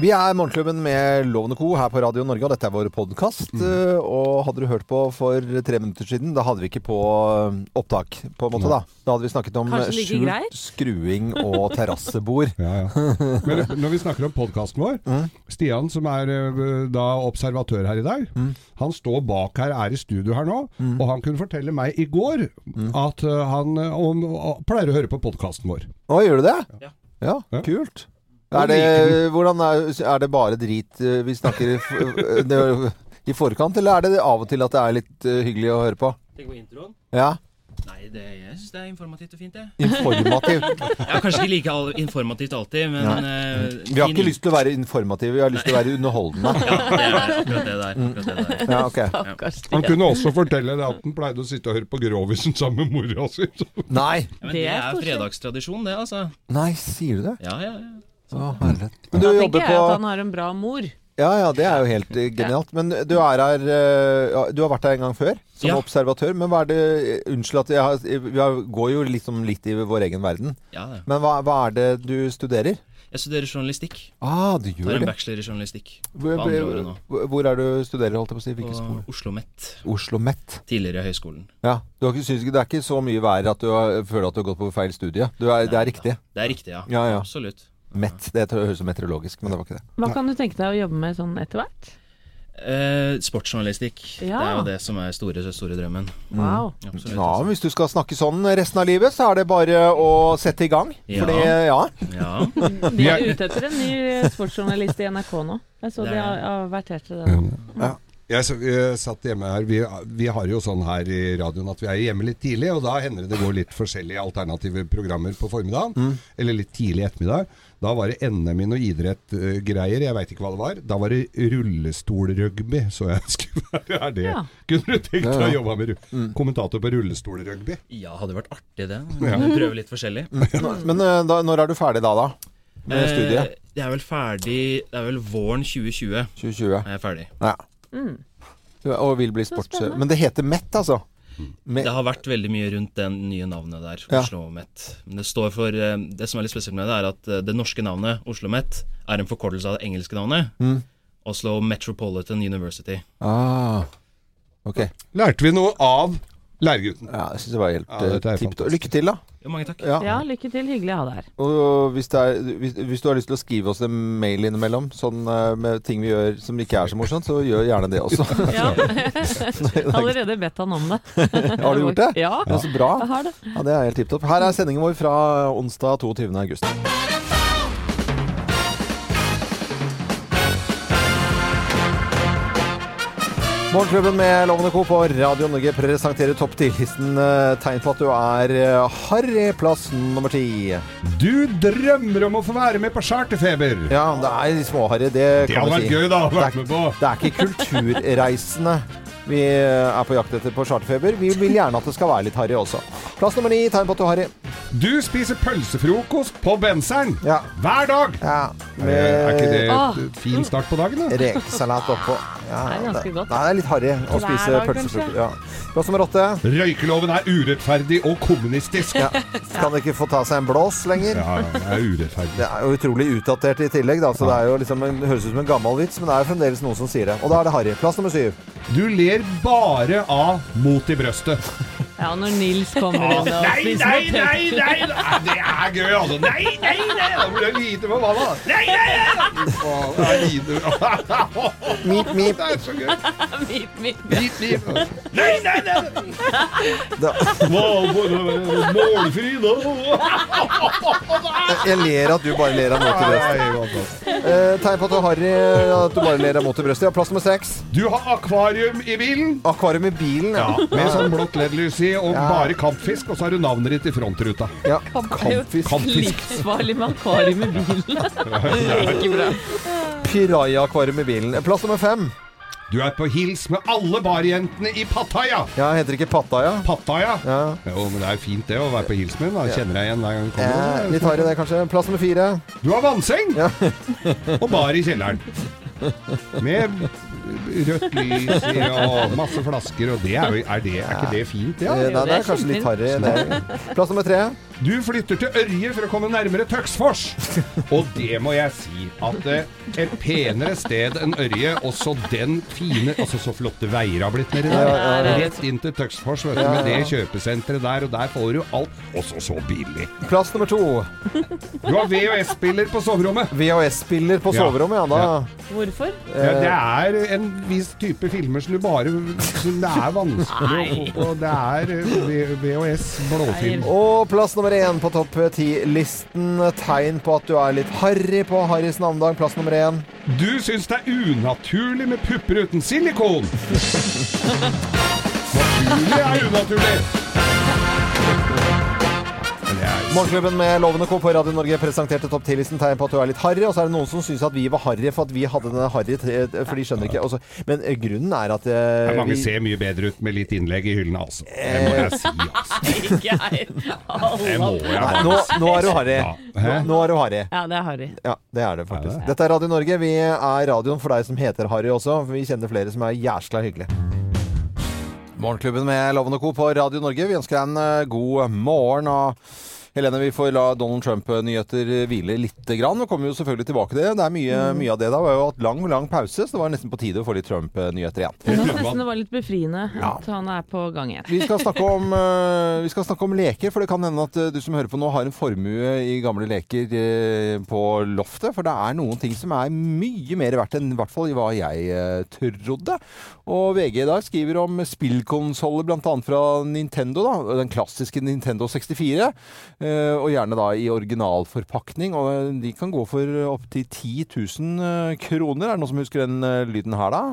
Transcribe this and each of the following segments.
Vi er Morgenklubben med Loven og Co. her på Radio Norge, og dette er vår podkast. Og hadde du hørt på for tre minutter siden, da hadde vi ikke på eh, opptak, på en måte, da. Da hadde vi snakket om skjult greit? skruing og terrassebord. Ja, ja. Men når vi snakker om podkasten vår Stian, som er eh, da observatør her i dag, han står bak her, er i studio her nå, og han kunne fortelle meg i går at eh, han eh, om, pleier å høre på podkasten vår. Å, gjør du det? Ja. Ja, Ja. kult. Er det, hvordan er, er det bare drit eh, vi snakker i, i forkant, eller er det av og til at det er litt eh, hyggelig å høre på? Tenk på introen. Ja, Nei, det, jeg syns det er informativt og fint, jeg. Informativt? Ja, kanskje ikke like informativt alltid, men uh, Vi har ikke lyst til å være informative, vi har lyst til å være underholdende. Ja, det er akkurat det der. Akkurat det der. Ja, ok. Stakkars Han kunne også fortelle det at han pleide å sitte og høre på Grovisen sammen med mora si. Nei, Ja, men Det det er fredagstradisjon, det, altså. nei, sier du det? Ja, ja, ja. Å, herlighet. Men du Da tenker jeg at han har en bra mor. Ja, ja, det er jo helt eh, genialt. Men du er her eh, Du har vært her en gang før, som Ja. observatør. Men hva er det Unnskyld at har Vi går jo liksom litt i vår egen verden. ja det. Men hva, hva er det du studerer? Jeg studerer journalistikk. Ah, du Tar en bachelor i journalistikk Hvor, på andre året nå. hvor- er du studerer, holdt jeg på å si? Hvilken skole? Oslo Met. Oslo Met. Tidligere høyskolen. Ja. Du har ikke, synes ikke, det er ikke så mye verre at du har, føler at du har gått på feil studie. Du er, det er riktig. Det er riktig, ja. Ja, ja. Absolutt. Met. Det høres ut som meteorologisk, men det var ikke det. Hva kan du tenke deg å jobbe med sånn etter hvert? Eh, sportsjournalistikk. Ja. Det er jo det som er store, store drømmen. Wow. Absolutt. Ja, altså. Hvis du skal snakke sånn resten av livet, så er det bare å sette i gang. Ja. Fordi, ja. Ja. De er ute etter en ny sportsjournalist i NRK nå. Jeg så Det de har, har til det nå. Jeg, jeg satt hjemme her vi, vi har jo sånn her i radioen at vi er hjemme litt tidlig, og da hender det det går litt forskjellige alternative programmer på formiddagen. Eller litt tidlig ettermiddag. Da var det NM i noe idrettgreier, jeg veit ikke hva det var. Da var det rullestolrugby, så jeg skulle være. Er det Ja. Kunne du tenkt deg Ja, å jobbe med ru- kommentator på rullestolrugby? ja, hadde vært artig det. Ja. Prøve litt forskjellig. Men eh, da, når er du ferdig da, da? Med Eh, studiet? Jeg er vel ferdig Det er vel våren 2020 2020. er jeg ferdig. Ja. Mm. Og vil bli sports... Men det heter Met, altså? Med, Det har vært veldig mye rundt det nye navnet der, Ja. Oslo Met. Men det står for eh, Det som er litt spesielt med det, er at eh, det norske navnet, Oslo Met, er en forkortelse av det engelske navnet. Mm. Oslo Metropolitan University. Ah, ok. Lærte vi noe av lærergutten? Ja, jeg syns det var helt Ja, uh, tipp. Lykke til, da. Jo, mange takk. Ja. Ja, lykke til. Hyggelig å ha deg her. Og hvis, det er, hvis, hvis du har lyst til å skrive oss en mail innimellom sånn, eh, med ting vi gjør som ikke er så morsomt, så gjør gjerne det også. Ja. Allerede bedt han om det. Har du gjort det? Ja, Ja, så bra. jeg har det. Ja, Det er helt tipp topp. Her er sendingen vår fra onsdag 22. august. Morgenklubben med Lovende Co. på Radio Norge presenterer topp 10-listen eh, tegn på at du er eh, harry plass nummer ti. Du drømmer om å få være med på Charterfeber! Ja, det er småharry, det Det kan vært si. gøy, da. å Det er, det er ikke kulturreisende vi er på jakt etter på charterfeber. Vi vil gjerne at det skal være litt harry også. Plass nummer ni, tegn på at du er harry. Du spiser pølsefrokost på Benseren Ja. hver dag! ja. Er, er ikke det et fin start på dagen, da? Rekesalat oppå. Ja, Det er ganske godt. Nei, det er litt harry å Hver spise dag, pølsefrokost. Ja. Plass nummer åtte. Røykeloven er urettferdig og kommunistisk. Ja. Kan ikke få ta seg en blås lenger. Ja, det er urettferdig. Det er jo utrolig utdatert i tillegg, da, så det er jo liksom, det høres ut som en gammel vits, men det er jo fremdeles noen som sier det. Og da er det harry. Plass nummer syv. Du ler bare av mot i brøstet. Ja, når Nils kommer inn og Nei, spiser nei, nei, nei, nei, det er gøy, altså. Nei, nei, nei, da blir det lite på vann, da Nei, nei, nei. Er. Mip, mip. Det er så gøy. Mip, Mip, mip. mip. Nei, nei, nei. Målfri, da. jeg ler at du bare ler av mot i brøstet. Eh, tegn på at du er harry, at du bare ler av mot i brøstet. Ja, plass nummer seks. Du har akvarium i bilen. Akvarium i bilen. Ja, med sånn blått LED-lys i, og Ja. bare kampfisk, og så har du navnet ditt i frontruta. Ja, Det er jo Kampfisk. Kampfisk. livsfarlig med akvarium i bilen. Ikke bra. Piraja-akvarium i bilen. Plass nummer fem. Du er på hils med alle barjentene i Pattaya. Ja, heter det ikke Pattaya? Pattaya? Ja. Jo, men det er fint det å være på hils med. Da kjenner jeg igjen hver gang du kommer. Ja, litt harry det, kanskje. Plass nummer fire. Du har vannseng Ja. og bar i kjelleren. Med rødt lys i og masse flasker, og det er, jo, er, det, er ikke det fint? Ja. Eh, Nei, det det er er kanskje litt harry. Det. Plass nummer tre. Du flytter til Ørje for å komme nærmere Tøksfors. Og det må jeg si at eh, et penere sted enn Ørje, også den fine Altså så flotte veier har blitt nedi der. Rett inn til Tøksfors vet du, med det kjøpesenteret der, og der får du alt. Også så billig. Plass nummer to. Du har VHS-spiller på soverommet. VHS-spiller på Ja. soverommet, ja. Da. Hvorfor? Ja, det er en viss type filmer som du bare som Det er vanskelig å få. Det er eh, VHS blåfilm. Og plass nummer én på topp ti-listen. Tegn på at du er litt harry på Harrys navnedag. Plass nummer én. Du syns det er unaturlig med pupper uten silikon. Naturlig er unaturlig. Morgenklubben med Lovende Co. på Radio Norge presenterte topp 10-listen tegn på at du er litt harry. Og så er det noen som syns at vi var harry for at vi hadde denne harry For de skjønner ikke. Også, men eh, grunnen er at eh, mange vi, ser mye bedre ut med litt innlegg i hyllene, altså. Det må jeg si, altså. Ikke jeg. Det må jeg Nei, nå, nå er du harry. Ja. Hæ? Nå, nå er du harry. Ja, det er Harry. Ja, det er det faktisk. Er det? Dette er Radio Norge. Vi er radioen for deg som heter Harry også. For vi kjenner flere som er jæskla hyggelige. Morgenklubben med Loven og Co. på Radio Norge. Vi ønsker deg en eh, god morgen. og Helene, vi får la Donald Trump-nyheter hvile litt. Grann. Vi kommer jo selvfølgelig tilbake til det. Det er mye, mye av det. da. Vi har jo hatt lang, lang pause, så det var nesten på tide å få litt Trump-nyheter igjen. Jeg syns nesten det var litt befriende at han er på gang igjen. Vi skal, om, eh, vi skal snakke om leker, for det kan hende at eh, du som hører på nå har en formue i gamle leker eh, på loftet. For det er noen ting som er mye mer verdt enn i hvert fall hva jeg trodde. Og VG i dag skriver om spillkonsoller bl.a. fra Nintendo. da, Den klassiske Nintendo 64. eh, Og gjerne da i originalforpakning. Og eh, de kan gå for opptil 10 000 eh, kroner. Er det noen som husker den eh, lyden her, da?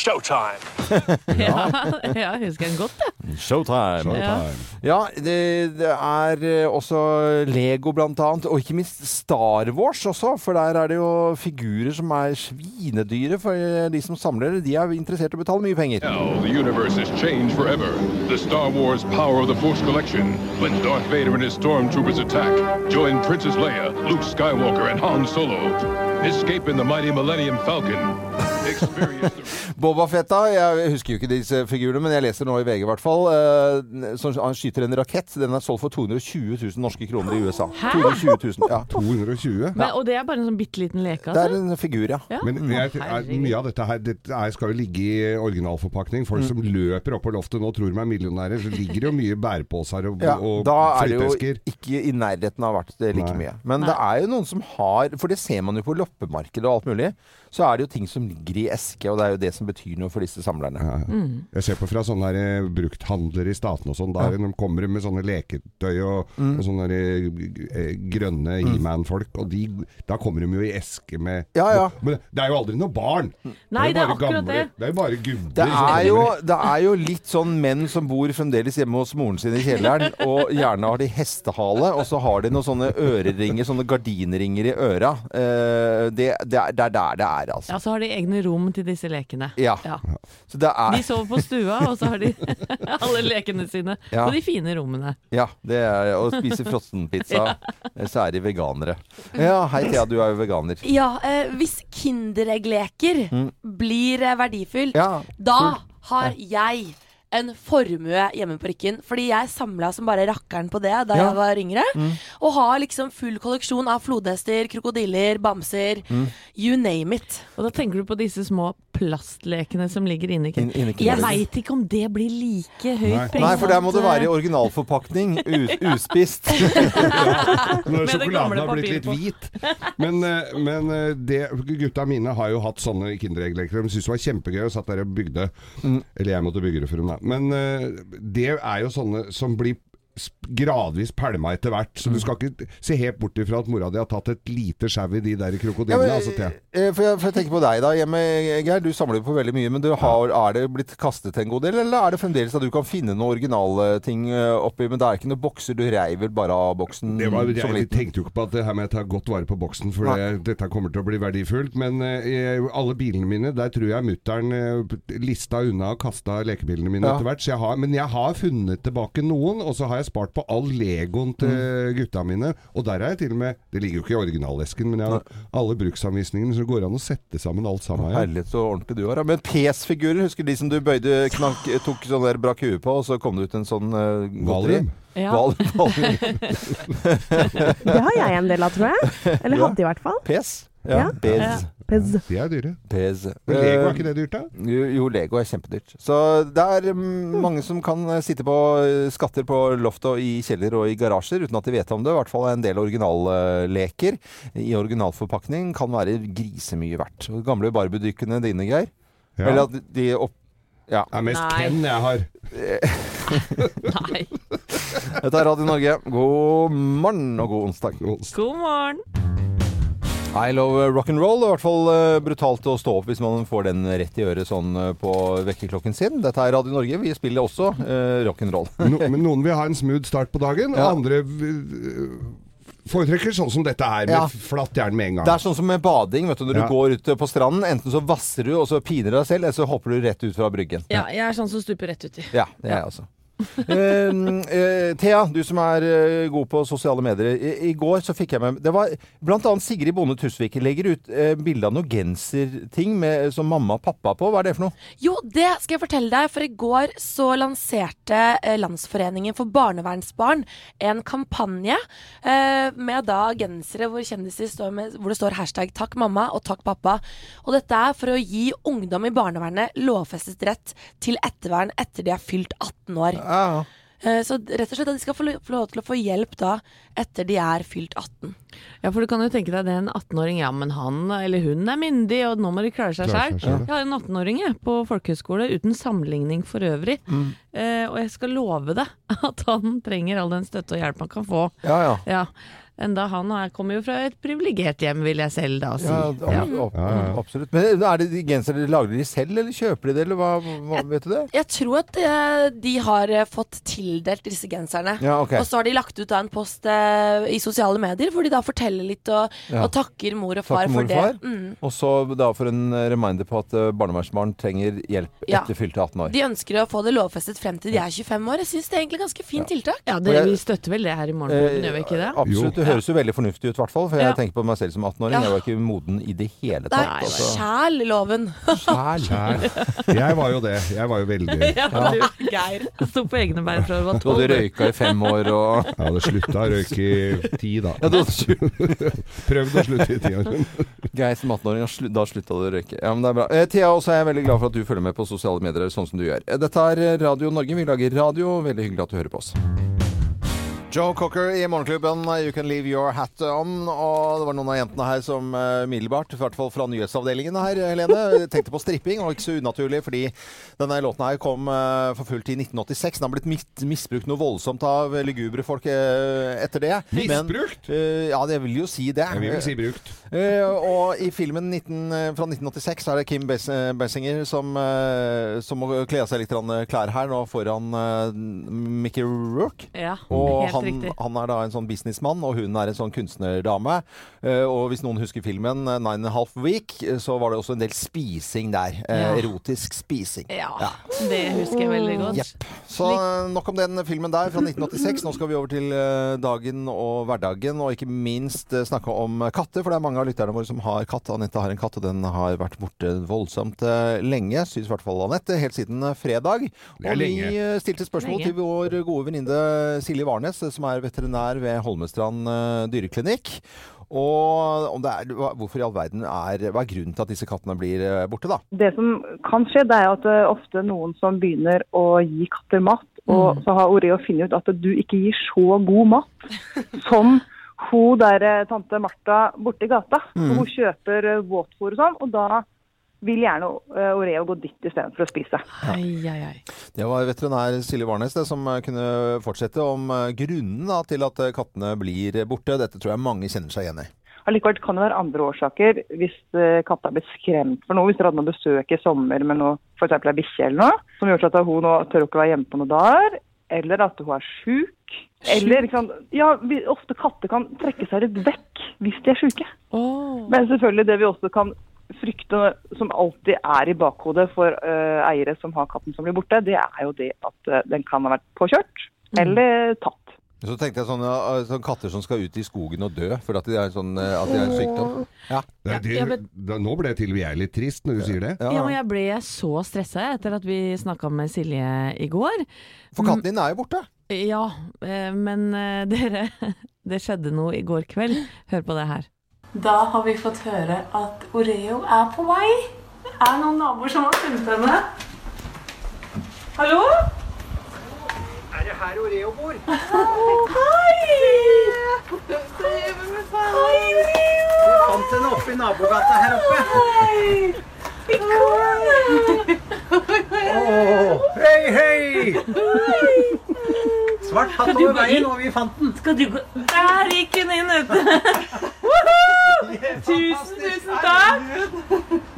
Showtime. Ja, jeg husker den godt, jeg. Showtime. Ja. Ja, det, det er eh, også Lego blant annet, og ikke minst Star Wars også, for der er det jo figurer som er svinedyre for eh, de som samler. det. De er interessert i å betale mye penger. Now, the universe has changed forever. The Star Wars Power of the Force collection. When Darth Vader and his stormtroopers attack, join Princess Leia, Luke Skywalker, and Han Solo. Escape in the mighty Millennium Falcon. Boba Fetta, jeg husker jo ikke disse figurene, men jeg leser nå i VG i hvert fall. eh, han skyter en rakett. Den er solgt for 220 000 norske kroner i USA. Hæ? 220 000, ja. 220? Men, og det er bare en sånn bitte liten leke, Det er altså? en figur, ja. Ja. Men jeg, jeg, mye av dette her dette er, skal jo ligge i originalforpakning. Folk som løper opp på loftet nå tror de er millionærer. Så ligger det jo mye bærepåser og, Ja, og da er det jo ikke i nærheten av verdt det like Nei. mye. Men det er jo noen som har For det ser man jo på loppemarkedet og alt mulig. Så er det jo ting som ligger i eske, og det er jo det som betyr noe for disse samlerne. Ja. Jeg ser på fra sånne her, eh, brukthandlere i staten og sånn. Der de kommer med sånne leketøy og, Mm. og sånne her, eh, grønne He-Man-folk. Og de, da kommer de jo i eske med Ja, ja. Men det er jo aldri noe barn! Nei, det er bare akkurat gamle- det. Det er jo bare gubber. Det er, jo, det er jo litt sånn menn som bor fremdeles hjemme hos moren sin i kjelleren, og gjerne har de hestehale, og så har de noen sånne øreringer, sånne gardinringer i øra. Eh, det, det, er, det er der det er, altså. Ja, så har de egne rom til disse lekene. Ja. Ja. Så det De er sover på stua, og så har de alle lekene sine Ja. på de fine rommene. Ja, det er og spiser frossenpizza. Så er de veganere. Ja, hei Thea, du er jo veganer. Ja, eh, hvis Kinderegg-leker blir eh, verdifull, Ja, da har jeg en formue hjemme på Rykken. Fordi jeg samla som bare rakkeren på det da Ja. jeg var yngre. Og har liksom full kolleksjon av flodhester, krokodiller, bamser. You name it. Og da tenker du på disse små plastlekene som ligger inni inn, inni Jeg veit ikke om det blir like høyt Nei. pris Nei, for der må det være i originalforpakning. Us, uspist. Når sjokoladen har blitt litt hvit. Men, eh, men eh, det, gutta mine har jo hatt sånne Kinderegg-leker. De syntes det var kjempegøy og satt der og bygde. Eller jeg måtte bygge det for dem, da. Men eh, det er jo sånne som blir gradvis pælma etter hvert. Så du skal ikke se helt bort ifra at mora di har tatt et lite sjau i de der Ja, krokodillene. men, altså, eh, for, jeg, for jeg tenker på deg da hjemme, Geir. Du samler jo på veldig mye. Men du har, er det blitt kastet en god del, eller er det fremdeles at du kan finne noen originalting ting oppi? Men det er ikke noen bokser. Du reiver bare av boksen Det var, jeg, jeg tenkte jo ikke på at det her med å ta godt vare på boksen, for det, dette kommer til å bli verdifullt. Men jeg, alle bilene mine, der tror jeg mutter'n eh, lista unna og kasta lekebilene mine Ja. etter hvert. Så jeg har, men jeg har funnet tilbake noen, og så har har jeg spart på all legoen til gutta mine. Og der er jeg til og med Det ligger jo ikke i originalesken, men jeg har alle bruksanvisningene, så det går an å sette sammen alt sammen. Ja. Herlig så ordentlig du har. Men PS-figurer, husker de som du bøyde, knank, tok sånn der brakk huet på, og så kom det ut en sånn uh, godteri? Ja. Val, val. Det har jeg en del av, tror jeg. Eller Ja. hadde i hvert fall. PS. Ja, Bez. Bez. De er dyre. Bez. Men Lego er Eh, ikke det dyrt, da? Jo, jo, Lego er kjempedyrt. Så det er mm, mange som kan eh, sitte på eh, skatter på loftet og i kjeller og i garasjer uten at de vet om det. I hvert fall en del originalleker i originalforpakning kan være grisemye verdt. De Gamle Barbie-dykkene dine, Geir. Ja. Eller at de opp... Ja. Det er mest Nei. Ken jeg har. Nei. Dette er Radio Norge. God morgen og god onsdag. God morgen. I love rock'n'roll. I hvert fall eh, brutalt å stå opp hvis man får den rett i øret sånn eh, på vekkerklokken sin. Dette er Radio Norge. Vi spiller også uh, rock'n'roll. No, men noen vil ha en smooth start på dagen, Ja. og andre foretrekker sånn som dette her, med Ja. flatt jern med en gang. Det er sånn som med bading. vet du, Når Ja. du går ut på stranden, enten så vasser du og så piner deg selv, eller så hopper du rett ut fra bryggen. Ja, jeg er sånn som stuper rett uti. Ja, det er jeg altså. Eh, eh, Thea, du som er eh, god på sosiale medier. I, I går så fikk jeg med Det var annet Sigrid Bonde Tusvik legger ut eh, bilde av noen genserting med, som mamma og pappa på. Hva er det for noe? Jo, det skal jeg fortelle deg, for i går så lanserte eh, Landsforeningen for barnevernsbarn en kampanje eh, med da gensere hvor kjendiser står med, hvor det står hashtag 'takk mamma' og 'takk pappa'. Og dette er for å gi ungdom i barnevernet lovfestet rett til ettervern etter de er fylt 18 år. Ja, Eh, så rett og slett at de skal få, lov til å få hjelp da etter de er fylt 18. Ja, for du kan jo tenke deg det er en 18-åring. Ja, men han eller hun er myndig, og nå må de klare seg sjøl. selv. Jeg har en 18-åring jeg, på folkehøyskole uten sammenligning for øvrig. Eh, og jeg skal love deg at han trenger all den støtte og hjelp han kan få. ja. ja. Ja, Enda han er, kommer jo fra et privilegert hjem, vil jeg selv da si. Ja, Ja. ab- ab- absolutt. Men er det de gensere lager de selv, eller kjøper de det, eller hva, hva vet du det? Jeg tror at eh, de har eh, fått tildelt disse genserne. Ja, okay. Og så har de lagt ut da en post eh, i sosiale medier hvor de da forteller litt og, Ja. og takker mor og far Takker mor for og det. far. Mm. Og så da for en reminder på at barnevernsbarn trenger hjelp Ja. etter fylte 18 år. De ønsker å få det lovfestet frem til de er 25 år. Jeg syns det er egentlig ganske fint tiltak. Ja, det, jeg- Vi støtter vel det her i morgen, gjør vi ikke det? Absolutt. Høres jo veldig fornuftig ut, i hvert fall. For jeg Ja. tenker på meg selv som 18-åring. Ja. Jeg var ikke moden i det hele tatt. er altså. sjæl loven. Sjæl. Kjær. Jeg var jo det. Jeg var jo veldig Ja, du, Geir. Sto på egne bein fra du var Du Og du røyka i fem år og Jeg hadde slutta å røyke i ti, da. ja, du hadde Prøvd å slutte i ti år. Geir som 18-åring, da slutta du å røyke. Ja, men det er bra. Eh, Thea, også er jeg veldig glad for at du følger med på sosiale medier sånn som du gjør. Eh, Dette er Radio Norge. Vi lager radio. Veldig hyggelig at du hører på oss. Joe Cocker i Morgenklubben, You Can Leave Your Hat On. Og det var noen av jentene her som uh, umiddelbart, i hvert fall fra nyhetsavdelingen her, Helene, tenkte på stripping. Og ikke så unaturlig, fordi denne låten her kom eh, for fullt i 1986. Den har blitt mis misbrukt noe voldsomt av lugubre folk etter det. Misbrukt? eh, ja, det vil jo si det. Jeg vil vel si brukt. Eh, og i filmen 19, eh, fra 1986 så er det Kim Bessinger som, som må kle av seg litt klær her nå foran Mickey Rourke. Ja, Og helt han, han er da en sånn businessmann, og hun er en sånn kunstnerdame. Eh, og hvis noen husker filmen eh, Nine and a Half Week, eh, så var det også en del spising der. Ja. Erotisk spising. Ja, det husker jeg veldig godt. Jepp. Så nok om den filmen der fra 1986. Nå skal vi over til dagen og hverdagen, og ikke minst snakke om katter. For det er mange av lytterne våre som har katt. Anette har en katt, og den har vært borte voldsomt lenge. Syns i hvert fall Anette. Helt siden fredag. Og vi stilte spørsmål Lenge. til vår gode venninne Silje Warnes, som er veterinær ved Holmestrand eh, dyreklinikk. Og om det er, hvorfor i all verden er Hva er grunnen til at disse kattene blir eh, borte, da? Det som kan skje, det er at det er ofte noen som begynner å gi katter mat, og så har Oreo funnet ut at du ikke gir så god mat som hun der eh, tante Martha borti gata. Hun kjøper eh, våtfôr og sånn, og da vil gjerne eh, Oreo gå dit istedenfor å spise. Ai, ai, ai. Det var veterinær Silje Warnes det, som eh, kunne fortsette om eh, grunnen da, til at kattene blir borte. Dette tror jeg mange kjenner seg igjen i. Allikevel kan det være andre årsaker. Hvis katta er blitt skremt for noe, hvis dere hadde noe besøk i sommer med noe, f.eks. ei bikkje eller noe, som gjør at hun nå tør ikke være hjemme på noen dager, eller at hun er sjuk. Eller? Ja, vi, ofte katter kan trekke seg litt vekk hvis de er sjuke. Oh. Men selvfølgelig det vi også kan frykte, som alltid er i bakhodet for uh, eiere som har katten som blir borte, det er jo det at uh, den kan ha vært påkjørt. eller tatt. Så tenkte jeg sånne, eh, sånne katter som skal ut i skogen og dø for at de er sånn at de er en sykdom. Ja. Det, det, Ja, men- nå ble til og med jeg litt trist når du sier det. Ja, men jeg ble så stressa etter at vi snakka med Silje i går. For katten din er jo borte. Ja, men dere Det skjedde noe i går kveld. Hør på det her. Da har vi fått høre at Oreo er på vei. Det er noen naboer som har funnet henne. Hallo? Er det her Oreo bor? Hei! Hei, Oreo! Vi Fant henne oppe i nabogata her oppe. Hei! Åh, hei, hei! Svart hatt over veien, og vi fant den. Skal du gå Der gikk hun inn, vet du. Tusen, tusen takk!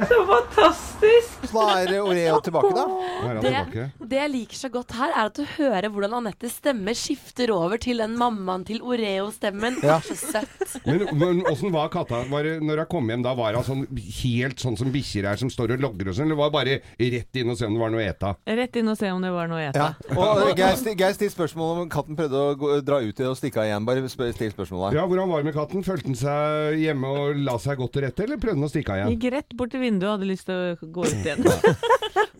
Så fantastisk! Så da er Oreo tilbake, da. Nå er han Det, tilbake. det jeg liker så godt her, er at du hører hvordan Anettes stemme skifter over til den mammaen til Oreo-stemmen. Ja. Så søtt. Men, men åssen var katta? Var det, når hun kom hjem, da var hun sånn, helt sånn som bikkjer er, som står og logger og sånn? Eller var det bare rett inn og se om det var noe å ete? Rett inn og se om det var noe å ete. Ja. Og eh, Geir sti- Geir stilte spørsmål om katten prøvde å gå, dra ut og stikke av igjen. Bare spør, still spørsmålet. Ja, Hvordan var det med katten? Følte den seg hjemme og la seg godt til rette, eller prøvde han å stikke av igjen? Gikk rett bort til vinduet og hadde lyst til å gå ut igjen.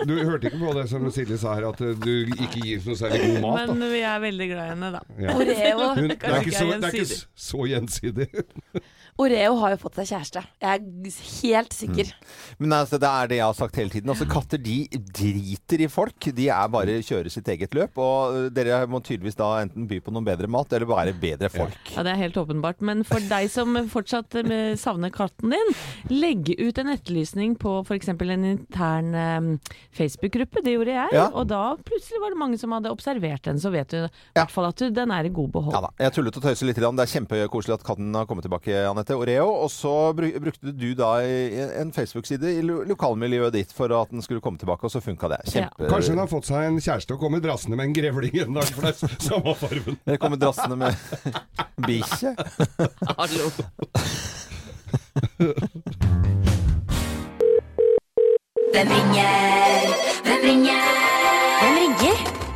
Du hørte ikke på det som Silje sa her, at du ikke gir noe særlig god mat? Men da? vi er veldig glad i henne, da. Ja. Hun, det er ikke så, det er ikke så gjensidig. Oreo har jo fått seg kjæreste. Jeg er helt sikker. Men altså, det er det jeg har sagt hele tiden. Altså, katter de driter i folk. De er bare kjører sitt eget løp. Og øh, dere må tydeligvis da enten by på noen bedre mat, eller være bedre folk. Ja, Det er helt åpenbart. Men for deg som fortsatt eh, savner katten din, legg ut en etterlysning på f.eks. en intern um, Facebook-gruppe. Det gjorde jeg. Ja. Og da plutselig var det mange som hadde observert den. Så vet du i Ja. hvert fall at du, den er i god behold. Ja da, Jeg tullet og tøyset litt. grann. Det er kjempekoselig at katten har kommet tilbake, Anette Oreo. Og så brukte du da en Facebook-side i lokalmiljøet ditt for at den skulle komme tilbake, og så funka det. Kjempe... Kanskje hun har fått seg en kjæreste og kommer drassende med en grevling en dag, for det er samme fargen. Eller kommer drassende med bikkje. Hallo. Hvem ringer? Hvem ringer?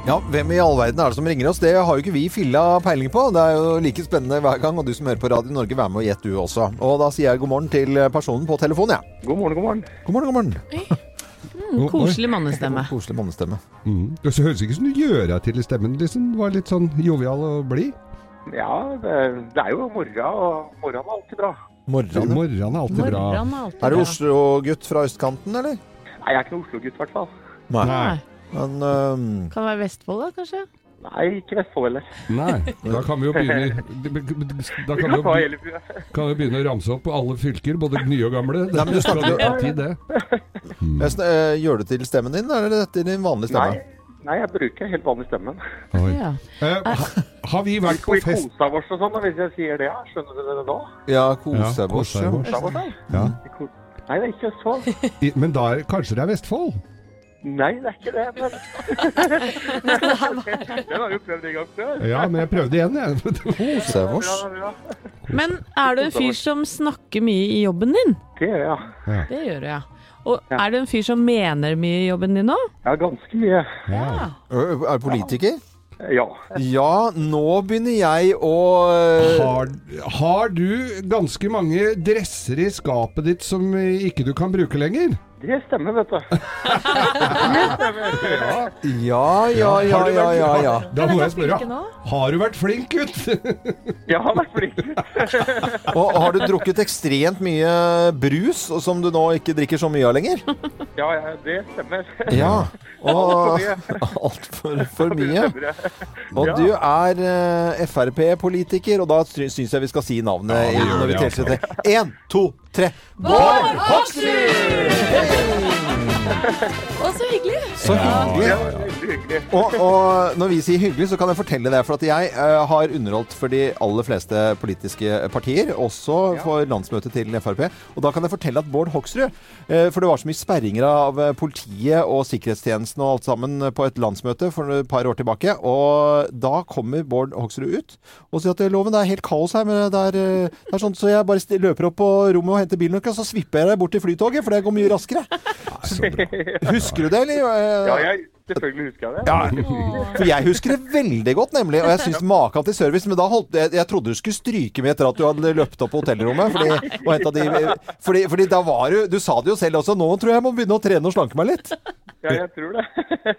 Ja, hvem i all verden er det som ringer oss? Det har jo ikke vi filla peiling på. Det er jo like spennende hver gang. Og du som hører på Radio Norge, vær med og gjett du også. Og da sier jeg god morgen til personen på telefonen, jeg. Ja. God morgen, god morgen. God morgen, god morgen. Mm, koselig mannestemme. Koselig mannestemme. Mm. Det høres ikke ut som du gjør deg til i stemmen. Liksom. Du var litt sånn jovial og blid. Ja, det, det er jo morra, og morran er alltid bra. Morran, Morgenen er alltid bra. Er alltid Er du. Oslo-gutt fra østkanten, eller? Nei, jeg er ikke noen Oslo-gutt, i hvert fall. Nei. Men um... Kan det være Vestfold, da, kanskje? Nei, ikke Vestfold heller. Nei, da kan vi jo begynne Da kan vi jo kan vi begynne å ramse opp alle fylker, både nye og gamle. Nei, men du snakker jo tid, det. jeg sn- øh, gjør det til stemmen din, eller er dette din vanlige stemme? nei, jeg bruker helt vanlig stemmen. Ja. Eh, har vi vært på på vi fest kose oss og sånn, hvis jeg sier det, skjønner dere det da? Ja, Ja, ja. Kose oss, da? ja. Nei, det er ikke så. I, Men da er, kanskje det er Vestfold? Nei, det er ikke det, men Den har du jo prøvd en gang før. Ja, men jeg prøvde igjen, jeg. Men er du en fyr som snakker mye i jobben din? Det gjør jeg. Det gjør du, ja. Og er du en fyr som mener mye i jobben din nå? Ja, ganske mye. Ja. Er du politiker? Ja. Ja, nå begynner jeg å Har, har du ganske mange dresser i skapet ditt som ikke du kan bruke lenger? Det stemmer, vet du. Det Ja, ja, ja, Har ja, ja, ja. Da må jeg spørre, har du vært flink gutt? Jeg har vært flink. Og har du drukket ekstremt mye brus, som du nå ikke drikker så mye av lenger? Ja, ja, det stemmer. Ja. Og altfor for mye. Og du er eh, Frp-politiker, og da syns jeg vi skal si navnet Ja, når vi det, teller til tre. Én, to, tre. Bård Hoksrud! Å, så hyggelig! Så hyggelig. Ja, veldig hyggelig. Og, og når vi sier hyggelig, så kan jeg fortelle det. For at jeg eh, har underholdt for de aller fleste politiske partier, også for landsmøtet til Frp. Og da kan jeg fortelle at Bård Hoksrud eh, For det var så mye sperringer av eh, politiet og sikkerhetstjenesten og alt sammen på et landsmøte for et par år tilbake. Og da kommer Bård Hoksrud ut og sier at loven det er helt kaos her, men det er, det er sånn så jeg bare løper opp på rommet og henter bilnøkkelen, så svipper jeg deg bort til flytoget, for det går mye raskere. Husker du det, eller? Ja, jeg, Selvfølgelig husker jeg det. Ja, for jeg husker det veldig godt, nemlig. Og jeg syns maken til service Men da holdt jeg, jeg trodde du skulle stryke med etter at du hadde løpt opp på hotellrommet. Fordi, og hentet de, fordi, fordi da var du Du sa det jo selv også. Nå tror jeg jeg må begynne å trene og slanke meg litt. Ja, jeg tror det.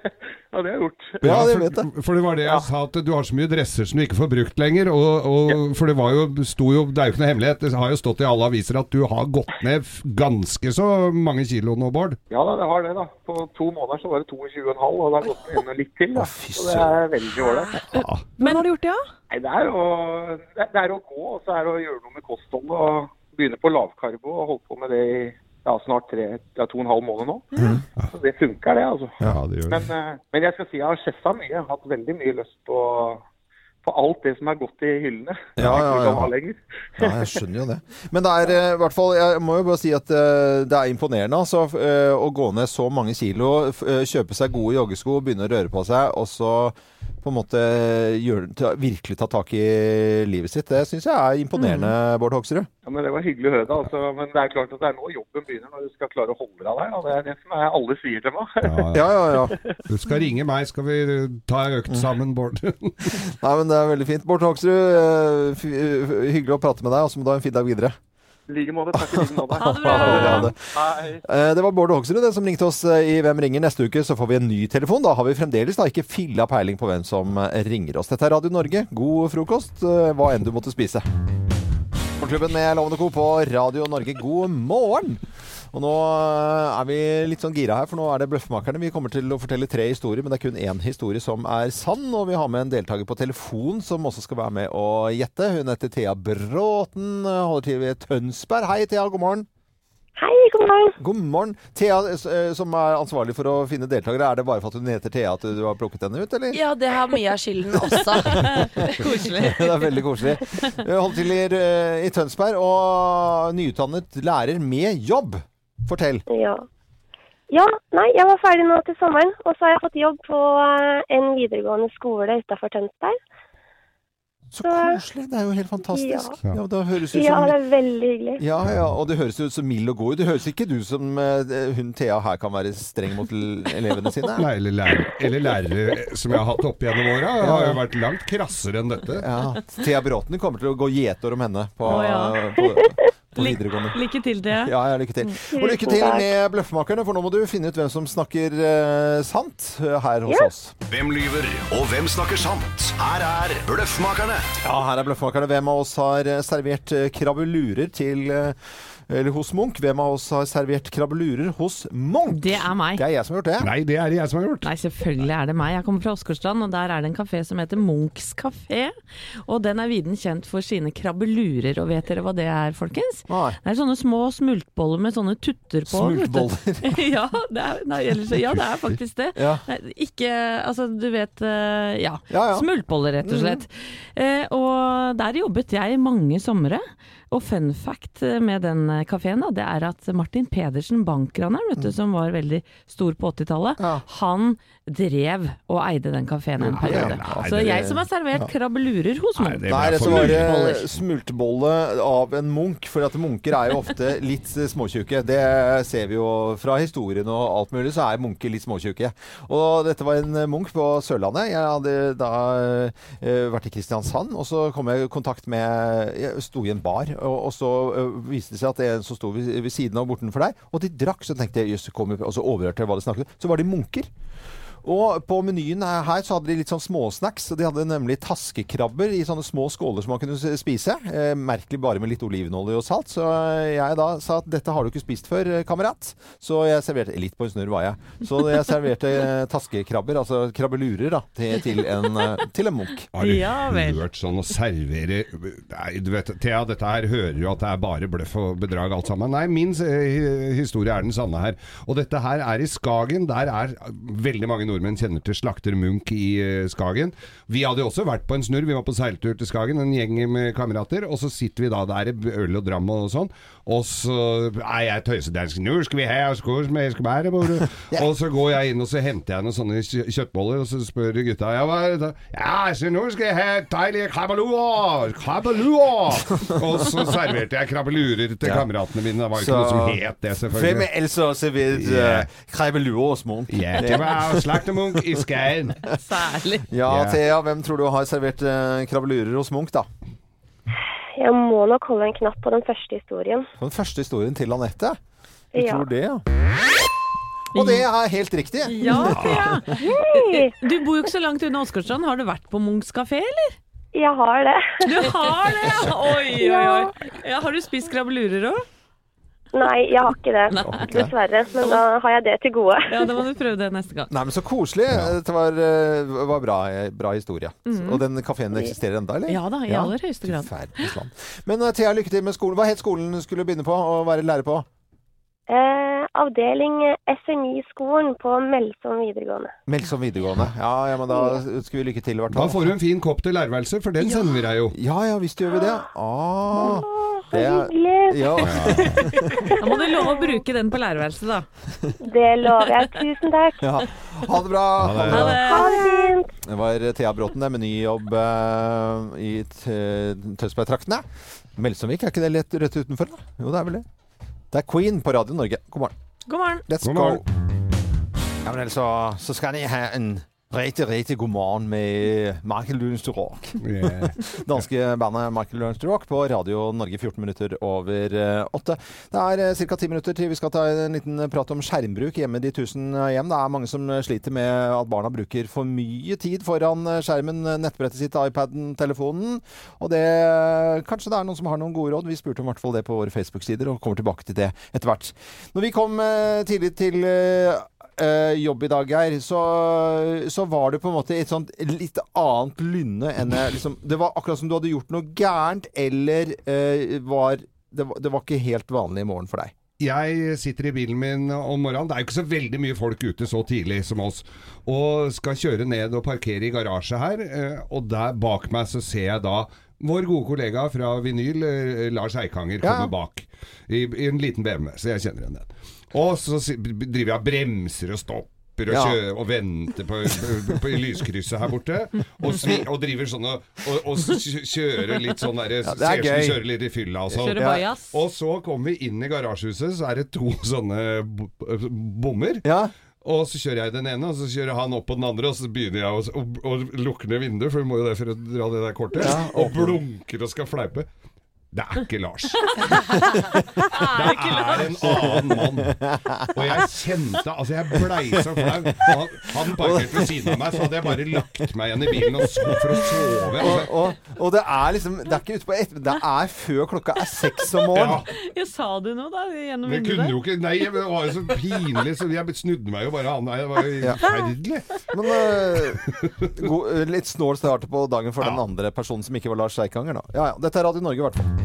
ja, det har jeg gjort. Ja, det vet jeg. For, for det var det jeg sa, at du har så mye dresser som du ikke får brukt lenger. Og, og, For det var jo, sto jo, det er jo ikke noe hemmelighet, det har jo stått i alle aviser at du har gått ned ganske så mange kilo nå, Bård. Ja da, det har det, da. På to måneder så var det 22,5, og det har gått enda litt til. da. Så det er veldig ålreit. Men har du gjort det, ja? Nei, det er å, det, det er å gå, og så er det å gjøre noe med kostholdet. og Begynne på lavkarbo og holde på med det i ja, snart tre, ja, to og en halv måned nå. Så det funker, det, altså. Ja, det gjør det. Men, eh, men jeg skal si jeg har sjeffa mye. Jeg har hatt veldig mye lyst på, på alt det som er godt i hyllene. Ja, ja, ja. Ja, jeg skjønner jo det. Men det er eh, i hvert fall Jeg må jo bare si at eh, det er imponerende altså, å gå ned så mange kilo, kjøpe seg gode joggesko, begynne å røre på seg, og så på en måte gjør, virkelig ta tak i livet sitt. Det syns jeg er imponerende, Bård Hoksrud. Ja, men Det var hyggelig å høre det. Altså. Men det er klart at det er nå jobben begynner, når du skal klare å holde deg der. Og Det er det som er alle sier til meg. Ja, ja, ja. Du skal ringe meg, skal vi ta en økt sammen, Bård. Nei, men det er veldig fint. Bård Hoksrud, eh, eh, hyggelig å prate med deg, og så må du ha en fin dag videre. I like måte. Takk i like måte. Ha det bra. Ha det. Hei. Eh, Det var Bård Hoksrud det som ringte oss i Hvem ringer. Neste uke så får vi en ny telefon. Da har vi fremdeles da ikke filla peiling på hvem som ringer oss. Dette er Radio Norge. God frokost, hva enn du måtte spise. Morgenklubben med Lovende Co. på Radio Norge. God morgen! Og nå eh, er vi litt sånn gira her, for nå er det Bløffmakerne. Vi kommer til å fortelle tre historier, men det er kun én historie som er sann. Og vi har med en deltaker på telefon som også skal være med å gjette. Hun heter Thea Bråten, holder til ved Tønsberg. Hei, Thea. God morgen. Hei, god morgen. God morgen. Thea, eh, som er ansvarlig for å finne deltakere, er det bare for at hun heter Thea at du har plukket henne ut, eller? Ja, det har mye av skylden også. Koselig. det er veldig koselig. Holdt til i, eh, i Tønsberg og nyutdannet lærer med jobb. Fortell. Ja. ja, nei, jeg var ferdig nå til sommeren, og så har jeg fått jobb på eh, en videregående skole utafor Tønsberg. Så koselig. Det er jo helt fantastisk. Ja. Ja, det, høres ut Ja, det er veldig hyggelig. ja, ja, og det høres ut som mild og god. Det høres ikke du som eh, hun Thea her kan være streng mot elevene sine? Nei, eller, lærere, eller lærere som jeg har hatt opp gjennom åra, har jo vært langt krassere enn dette. Ja, Thea Bråten kommer til å gå gjetord om henne på, oh, ja. På, videregående. Lykke til, Thea. Ja, ja, lykke til. Og lykke til med Bløffmakerne, for nå må du finne ut hvem som snakker eh, sant eh, her hos oss. Hvem lyver, og hvem snakker sant? Her er Bløffmakerne. Ja, her er Bløffmakerne. Hvem av oss har eh, servert eh, krabbelurer til eh, eller hos Munch. Hvem av oss har servert krabbelurer hos Munch? Det er meg. Det er jeg som har gjort det. Nei, det er det jeg som har gjort. Nei, selvfølgelig er det meg. Jeg kommer fra Åsgårdstrand, og der er det en kafé som heter Munchs kafé. Og den er viden kjent for sine krabbelurer. Og vet dere hva det er, folkens? Nei. Det er sånne små smultboller med sånne tutter på. Smultboller. ja, det er, nei, ellers, ja, det er faktisk det. Ja. Nei, ikke Altså, du vet eh, ja. Ja, ja. Smultboller, rett og slett. Eh, og der jobbet jeg mange somre. Og fun fact med den kafeen, det er at Martin Pedersen, bankraneren, vet du, som var veldig stor på 80-tallet, han drev og eide den kafeen en periode. Nei, Så jeg som har servert krabbelurer hos Munch. Nei, det så var det av en munk. For at munker er jo ofte litt eh, småtjukke. Det ser vi jo fra historien og alt mulig, så er munker litt småtjukke. Og dette var en eh, munk på Sørlandet. Jeg hadde da eh, vært i Kristiansand, og så kom jeg i kontakt med Jeg sto i en bar, og, og så viste det seg at det er en som sto ved, ved siden av bortenfor deg, og de drakk. Så tenkte jeg jøss, så overhørte hva de snakket om. Så var de munker. Og på menyen her så hadde de litt sånn småsnacks. De hadde nemlig taskekrabber i sånne små skåler som man kunne spise. Eh, merkelig bare med litt olivenolje og salt. Så jeg da sa at dette har du ikke spist før, eh, kamerat. Så jeg serverte Litt på en snurr var jeg. Så jeg serverte eh, taskekrabber, altså krabbelurer, da, til, til, en, eh, til en munk. Har du hørt sånn å servere Nei, du vet, Thea, dette her hører jo at det er bare bløff og bedrag alt sammen. Nei, min historie er den sanne her. Og dette her er i Skagen. Der er veldig mange nordmenn kjenner til slakter Munch i eh, Skagen. Vi hadde også vært på en snurr. Vi var på seiltur til Skagen, en gjeng med kamerater. Og så sitter vi da der, øl og dram og sånn. Og så er jeg tøysedansk. Nå skal vi ha skål med bror. Og så går jeg inn og så henter jeg noen sånne kjøttboller, og så spør gutta ja, hva er det da? Ja, så nå skal jeg ha deilige krabbeluer! Krabbeluer! og så serverte jeg krabbelurer til Ja. kameratene mine. Det var ikke ikke noe som het det, selvfølgelig. ellers har servert Ja. uh, krabbelurer hos Munch? Ja, det var Med Munch i Skauen. Særlig. Ja. Thea, hvem tror du har servert eh, krabbellurer hos Munch, da? Jeg må nok holde en knapp på den første historien. På den første historien til Anette? Du Ja. tror det, ja. Og det er helt riktig. Ja, Thea. Du bor jo ikke så langt unna Åsgårdstrand. Har du vært på Munchs kafé, eller? Jeg har det. Du har det, ja! Oi, oi, oi. Ja, har du spist krabbelurer òg? Nei, jeg har ikke det. Dessverre. Men da har jeg det til gode. Ja, da må du prøve det neste gang. Nei, men Så koselig. Det var, eh, var bra, bra historie. Mm. Og den kafeen eksisterer enda, eller? Ja da, i aller høyeste grad. Men eh, Thea, lykke til med skolen. Hva het skolen du skulle begynne på å være lærer på? Eh, avdeling SMI-skolen på Melsom videregående. Melsom videregående. Ja, ja, men da skal vi lykke til, Hvertfall. hvert Da får du en fin kopp til lærerværelset, for den sender vi deg jo. Ja ja, visst gjør vi det. Ah, Så hyggelig. ja. Da må du love å bruke den på lærerværelset, da. Det lover jeg. Tusen takk. ja. Ha det bra. Ha det. bra. Ha det fint. Det var Thea Bråten det, med ny jobb eh, i Tønsberg-traktene. Melsomvik, er ikke det lett rett utenfor? da? Jo, det er vel det. Det er Queen på Radio Norge. God morgen. God morgen. Let's God go. Ja, men altså, så skal jeg ha en riktig, riktig god morgen med Michael Lunds Rock. Yeah. Danske bandet Michael Lunds Rock på Radio Norge 14 minutter over eh, åtte. Det er ca. ti minutter til vi skal ta en liten prat om skjermbruk hjemme i de tusen hjem. Det er mange som sliter med at barna bruker for mye tid foran eh, skjermen, nettbrettet sitt, iPaden, telefonen. Og det Kanskje det er noen som har noen gode råd. Vi spurte om hvert fall det på våre Facebook-sider, og kommer tilbake til det etter hvert. Når vi kom eh, tidlig til eh, jobb i dag, Geir, så, så var det på en måte et sånt litt annet lynne enn liksom Det var akkurat som du hadde gjort noe gærent, eller uh, var det, var det var ikke helt vanlig i morgen for deg. Jeg sitter i bilen min om morgenen. Det er jo ikke så veldig mye folk ute så tidlig som oss. Og skal kjøre ned og parkere i garasje her. eh, Og der bak meg så ser jeg da vår gode kollega fra Vinyl, Lars Eikanger, Ja. komme bak. I, I en liten BMW, så jeg kjenner igjen den. Og så driver jeg og bremser og stopper og, Ja. kjører, og venter på, på, på lyskrysset her borte. Og, svi, og driver sånn og, og, kjører litt sånn derre Ja, er Ser ut som kjører litt i fylla og sånn. Ja. Og så kommer vi inn i garasjehuset, så er det to sånne bo- bommer. Ja. Og så kjører jeg den ene, og så kjører han opp på den andre, og så begynner jeg å, å, å lukke ned vinduet, for vi må jo det for å dra det der kortet. Ja, og blunker og skal fleipe. Det er ikke Lars. Det er en annen mann. Og jeg kjente Altså, jeg blei så flau. Han, han parkerte ved siden av meg, så hadde jeg bare lagt meg igjen i bilen og sko for å sove. Og, Altså, og, og det er liksom Det er ikke ute på etter... Det er før klokka er seks om morgenen. Ja, sa du noe, da? Gjennom vinduet? kunne jo ikke Nei, det var jo så pinlig, så jeg snudde meg jo bare an. Det var jo Ja. forferdelig. Men uh, god, litt snål start på dagen for den andre personen som ikke var Lars Eikanger, da. Ja, ja. Dette er Radio Norge, i hvert fall.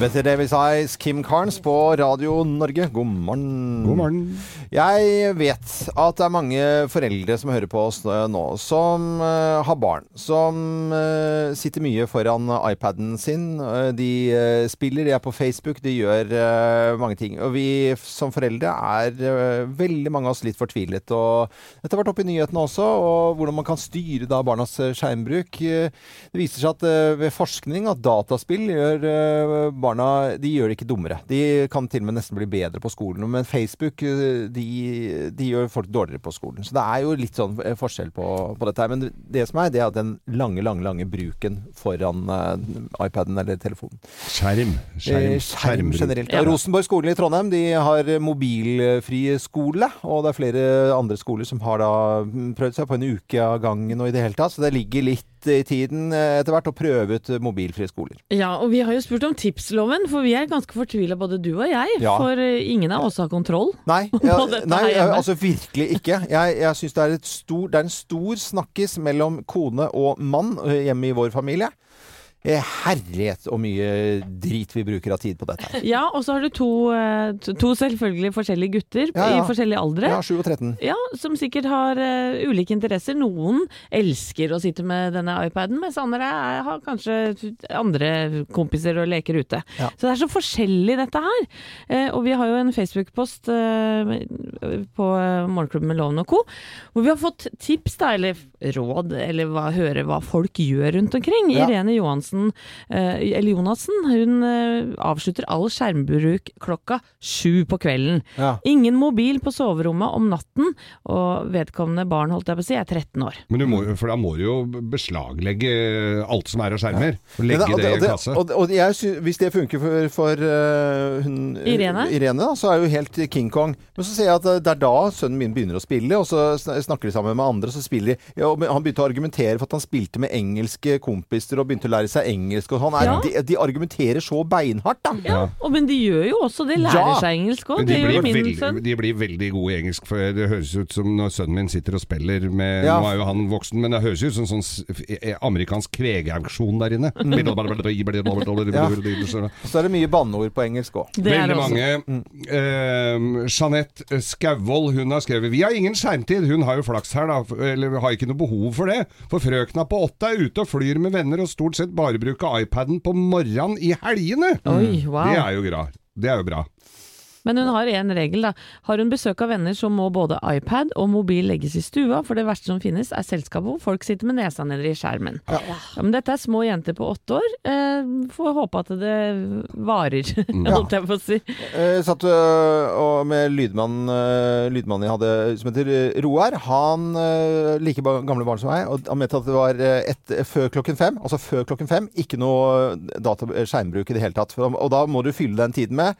Betty Davis Eyes, Kim Carnes på Radio Norge. God morgen. God morgen. Jeg vet at det er mange foreldre som hører på oss nå, som eh, har barn. Som eh, sitter mye foran iPaden sin. Eh, de eh, spiller, de er på Facebook, de gjør eh, mange ting. Og vi som foreldre er eh, veldig mange av oss litt fortvilet. Og dette har vært oppe i nyhetene også, og hvordan man kan styre da barnas eh, skjermbruk. Eh, Det viser seg at eh, ved forskning at dataspill gjør eh, barna De gjør det ikke dummere. De kan til og med nesten bli bedre på skolen. Men Facebook eh, de, de gjør folk dårligere på skolen. Så det er jo litt sånn eh, forskjell på, på dette her. Men det som er, det er den lange, lange, lange bruken foran uh, iPaden eller telefonen. Skjerm. Eh, Skjerm, Skjerm generelt. Ja. Ja. Rosenborg skole i Trondheim de har mobilfri skole, og det er flere andre skoler som har da mm, prøvd seg på en uke av gangen og i det hele tatt. Så det ligger litt i tiden eh, etter hvert og prøve ut mobilfrie skoler. Ja, og vi har jo spurt om tipsloven, for vi er ganske fortvila både du og jeg. Ja. For eh, ingen av oss har kontroll. Nei, ja, nei altså virkelig ikke. Jeg, jeg syns det, det er en stor snakkis mellom kone og mann eh, hjemme i vår familie. Eh, Herlighet og mye drit vi bruker av tid på dette. her. Ja, og så har du to, eh, to- selvfølgelig forskjellige gutter Ja, ja. i forskjellige aldre. Ja, 7 og 13. Ja, som sikkert har uh, ulike interesser. Noen elsker å sitte med denne iPaden, mens andre er, har kanskje andre kompiser og leker ute. Ja. Så det er så forskjellig dette her. Uh, og vi har jo en Facebook-post uh, på Morgenklubben med Loven og co., hvor vi har fått tips, da, eller råd, eller hva, høre hva folk gjør rundt omkring. Irene Johansen Jonassen, eh, eller Jonassen, hun eh, avslutter all skjermbruk klokka sju på kvelden. Ja. Ingen mobil på soverommet om natten, og vedkommende barn, holdt jeg på å si, er 13 år. Men du må, for da må du jo beslaglegge alt som er av skjermer. Og legge ja, det i og en kasse. Og, og jeg sy hvis det funker for, for uh, hun, Irene? Irene da, så er jo helt King Kong. Men så ser jeg at det er da sønnen min begynner å spille, og så snakker de sammen med andre, og så spiller de ja, Han begynte å argumentere for at han spilte med engelske kompiser og begynte å lære seg engelsk. Og han er, Ja. de, de argumenterer så beinhardt, da. Ja. Og, men de gjør jo også det, lærer Ja. seg engelsk òg. De, de blir veldig gode i engelsk, for det høres ut som når sønnen min sitter og spiller med Ja. Nå er jo han voksen, men det høres ut som sånn eh, amerikansk kvegeauksjon der inne. Mm. Ja. Så er det mye banneord på engelsk òg. Veldig mange. Eh, Jeanette Skauvold hun har skrevet Vi har ingen skjermtid. Hun har jo flaks her, da. Eller har ikke noe behov for det. For frøkna på åtte er ute og flyr med venner og stort sett bare bruker iPaden på morgenen i helgene. Oi, wow. Det er jo bra. Det er jo bra. Men hun har én regel, da. Har hun besøk av venner, så må både iPad og mobil legges i stua, for det verste som finnes er selskap hvor folk sitter med nesa nede i skjermen. Ja. men dette er små jenter på åtte år. Eh, får håpe at det varer, holdt jeg på å si. Jeg satt øh, og med lydmannen lydmann jeg hadde, som heter Roar. Han like gamle barn som meg, og han mente at det var et, før klokken fem. Altså før klokken fem, ikke noe data, skjermbruk i det hele tatt. For, og da må du fylle den tiden med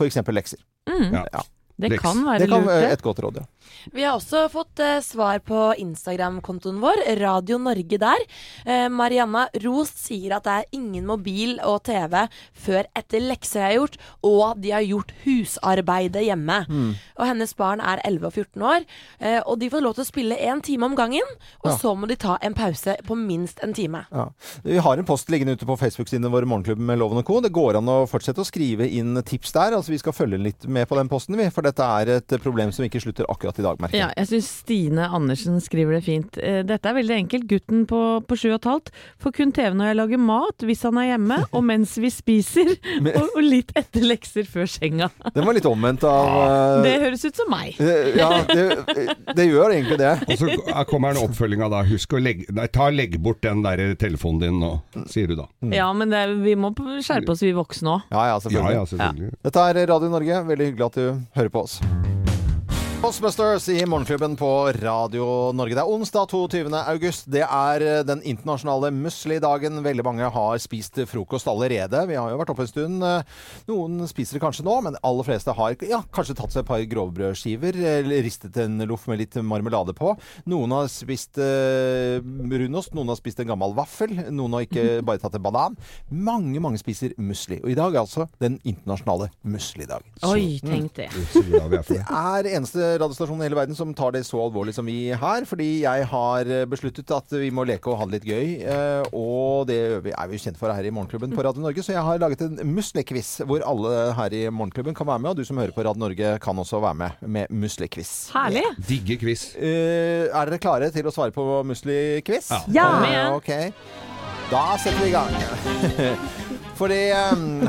f.eks. lekser. Mm. Ja. Det Leks. kan være det kan lurt, være det. et godt råd, ja. Vi har også fått eh, svar på Instagram-kontoen vår, Radio Norge der. Eh, Marianna Ros sier at det er ingen mobil og TV før etter lekser er gjort, og de har gjort husarbeidet hjemme. Mm. Og hennes barn er 11 og 14 år, eh, og de får lov til å spille én time om gangen. Og Ja. så må de ta en pause på minst en time. Ja. Vi har en post liggende ute på Facebook-sidene våre, Morgenklubben med Loven og Co. Det går an å fortsette å skrive inn tips der. Altså Vi skal følge litt med på den posten, vi. For dette er et problem som ikke slutter akkurat i dag, merker jeg. Ja, jeg syns Stine Andersen skriver det fint. Eh, Dette er veldig enkelt. Gutten på, på sju og et halvt får kun TV når jeg lager mat, hvis han er hjemme, og mens vi spiser, og, og litt etter lekser før senga. Den var litt omvendt av uh... Det høres ut som meg. eh, Ja, det, det gjør egentlig det. Og så kommer en oppfølging av da. Husk å legge Nei, ta legg bort den der telefonen din nå, sier du da. Ja, men det, vi må skjerpe oss, vi voksne òg. Ja, ja, selvfølgelig. Ja, ja, selvfølgelig. Dette er Radio Norge. Veldig hyggelig at du hører på oss. Ghostbusters i Morgenklubben på Radio Norge. Det er onsdag 22. august. Det er eh, den internasjonale musli-dagen. Veldig mange har spist frokost allerede. Vi har jo vært oppe en stund. Eh, Noen spiser det kanskje nå, men de aller fleste har ja, kanskje tatt seg et par grovbrødskiver, eller ristet en loff med litt marmelade på. Noen har spist eh, brunost, noen har spist en gammel vaffel, noen har ikke bare tatt en banan. Mange, mange spiser musli. Og i dag er altså den internasjonale musli-dagen. Oi, tenk er Det det. er eneste radiostasjonen i hele verden som tar det så alvorlig som vi her. Fordi jeg har eh, besluttet at vi må leke og ha det litt gøy. eh, Og det er vi jo kjent for her i Morgenklubben på Radio Norge. Så jeg har laget en musli-quiz hvor alle her i Morgenklubben kan være med. Og du som hører på Radio Norge kan også være med med muslekviss. Herlig. Herlig. Digge quiz. Eh, er dere klare til å svare på muslekviss? Ja. Ja. Ok. Da setter vi i gang. Fordi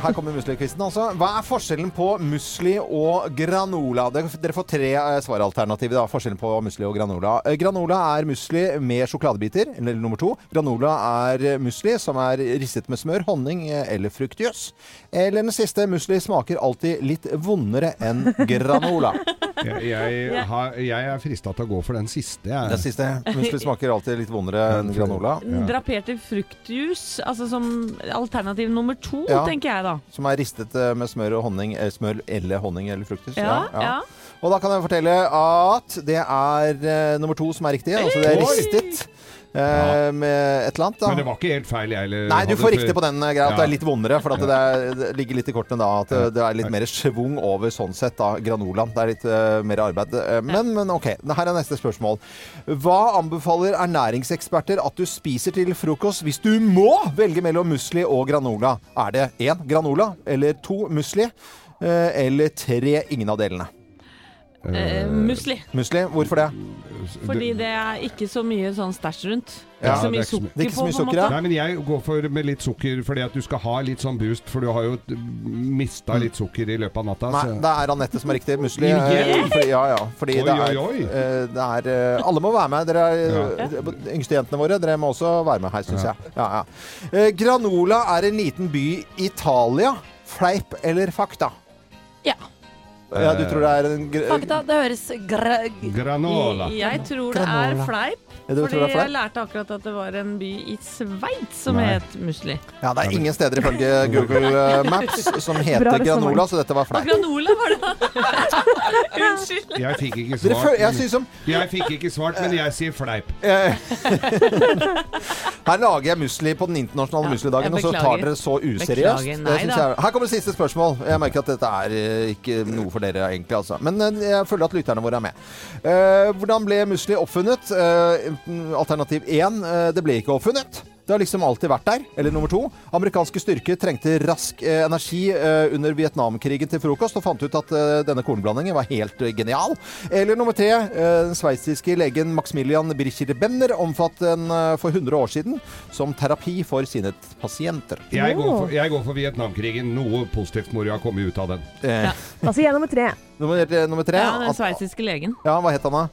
Her kommer musli-quizen, altså. Hva er forskjellen på musli og granola? Dere, får tre eh, svaralternativer. da, Forskjellen på musli og granola. Eh, granola er musli med sjokoladebiter, eller nummer to. Granola er musli som er ristet med smør, honning eh, eller fruktjus. Eller den siste, musli smaker alltid litt vondere enn granola. Jeg, jeg, har, jeg er frista til å gå for den siste. Jeg. Den siste, musli smaker alltid litt vondere enn granola. Draperte fruktjus, altså som alternativ nummer to, Ja. tenker jeg da. Som er ristet eh, med smør og honning. eh, Smør eller honning eller fruktus. Ja, ja. Og da kan jeg fortelle at det er uh, nummer to som er riktig. Altså det er ristet eh, med et eller annet. Da. Men det var ikke helt feil, jeg. heller. Nei, du får riktig på den eh, greia. At det er litt vondere. For at det, er, det ligger litt i kortene da. At det, er litt mer schwung over sånn sett. da, Granolaen. Det er litt uh, mer arbeid. Men, men OK. Her er neste spørsmål. Hva anbefaler ernæringseksperter at du spiser til frokost hvis du må velge mellom musli og granola? Er det én granola eller to musli? Eller tre ingen av delene? Eh, musli. Musli. Hvorfor det? Fordi det er ikke så mye sånn stæsj rundt. Ja, ikke så det er ikke Det er ikke så på, mye på en sukker, måte. Nei, men jeg går for med litt sukker fordi at du skal ha litt sånn boost, for du har jo mista litt sukker i løpet av natta. Nei, så- det er Anette som er riktig. Musli. Yeah. eh, Fordi, ja, ja. Fordi Oi, det er, oi, oi. eh, det er eh, Alle må være med. Dere er, eh, Yngste jentene våre, dere må også være med her, syns Ja. jeg. Ja, ja. Eh, Granola er en liten by i Italia. Fleip eller fakta? Ja. Ja, du tror det er en gr Fakta, det høres gra... Granola. Jeg tror det er fleip. Fordi det er fleip? jeg lærte akkurat at det var en by i Sveits som Nei. het Musli. Ja, det er ingen steder ifølge Google eh, Maps som heter granola, så dette var Og granola var det! Unnskyld. Jeg fikk ikke svart. føl- jeg men- som Jeg fikk ikke svart, men jeg sier fleip. Eh, Her lager jeg musli på den internasjonale Ja, muslidagen, og så tar dere så useriøst. Beklager, nei da. Her kommer siste spørsmål. Jeg merker at dette er eh, ikke noe for dere, egentlig. Altså. Men eh, jeg føler at lytterne våre er med. Hvordan ble musli oppfunnet? Alternativ 1. Eh, det ble ikke oppfunnet. Det har liksom alltid vært der. Eller nummer to. Amerikanske styrker trengte rask eh, energi eh, under Vietnamkrigen til frokost, og fant ut at eh, denne kornblandingen var helt genial. Eller nummer tre. Den sveitsiske legen Maximilian Bircher Benner omfattet den for 100 år siden som terapi for sine pasienter. Jeg går for, jeg går for Vietnamkrigen. Noe positivt må jo ha kommet ut av den. Ja. Da sier jeg nummer tre. nummer, nummer tre. Ja, den at- sveitsiske legen. ja, hva het han da?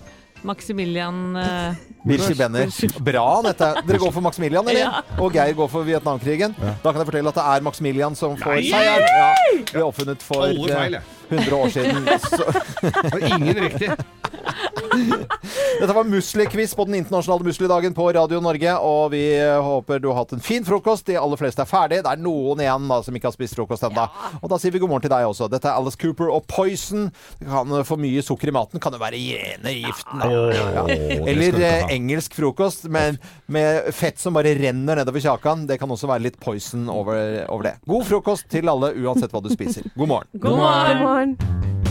Maximilian uh, Birchi Benner. Bra, Anette. Dere går for Maximilian, eller? Ja. Og Geir går for Vietnamkrigen. Da kan jeg fortelle at det er Maximilian som får seieren. Ja, ble oppfunnet for feil, eh, 100 år siden. Så, Og ingen riktig. Dette var muslikviss på den internasjonale muslidagen på Radio Norge, og vi eh, håper du har hatt en fin frokost. De aller fleste er ferdige. Det er noen igjen da som ikke har spist frokost ennå. Og da sier vi god morgen til deg også. Dette er Alice Cooper og Poison. Det kan eh, For mye sukker i maten kan jo være gjene giften. Ja. Eller eh, engelsk frokost men med fett som bare renner nedover kjakan. Det kan også være litt poison over, over det. God frokost til alle uansett hva du spiser. God morgen. God morgen! God morgen.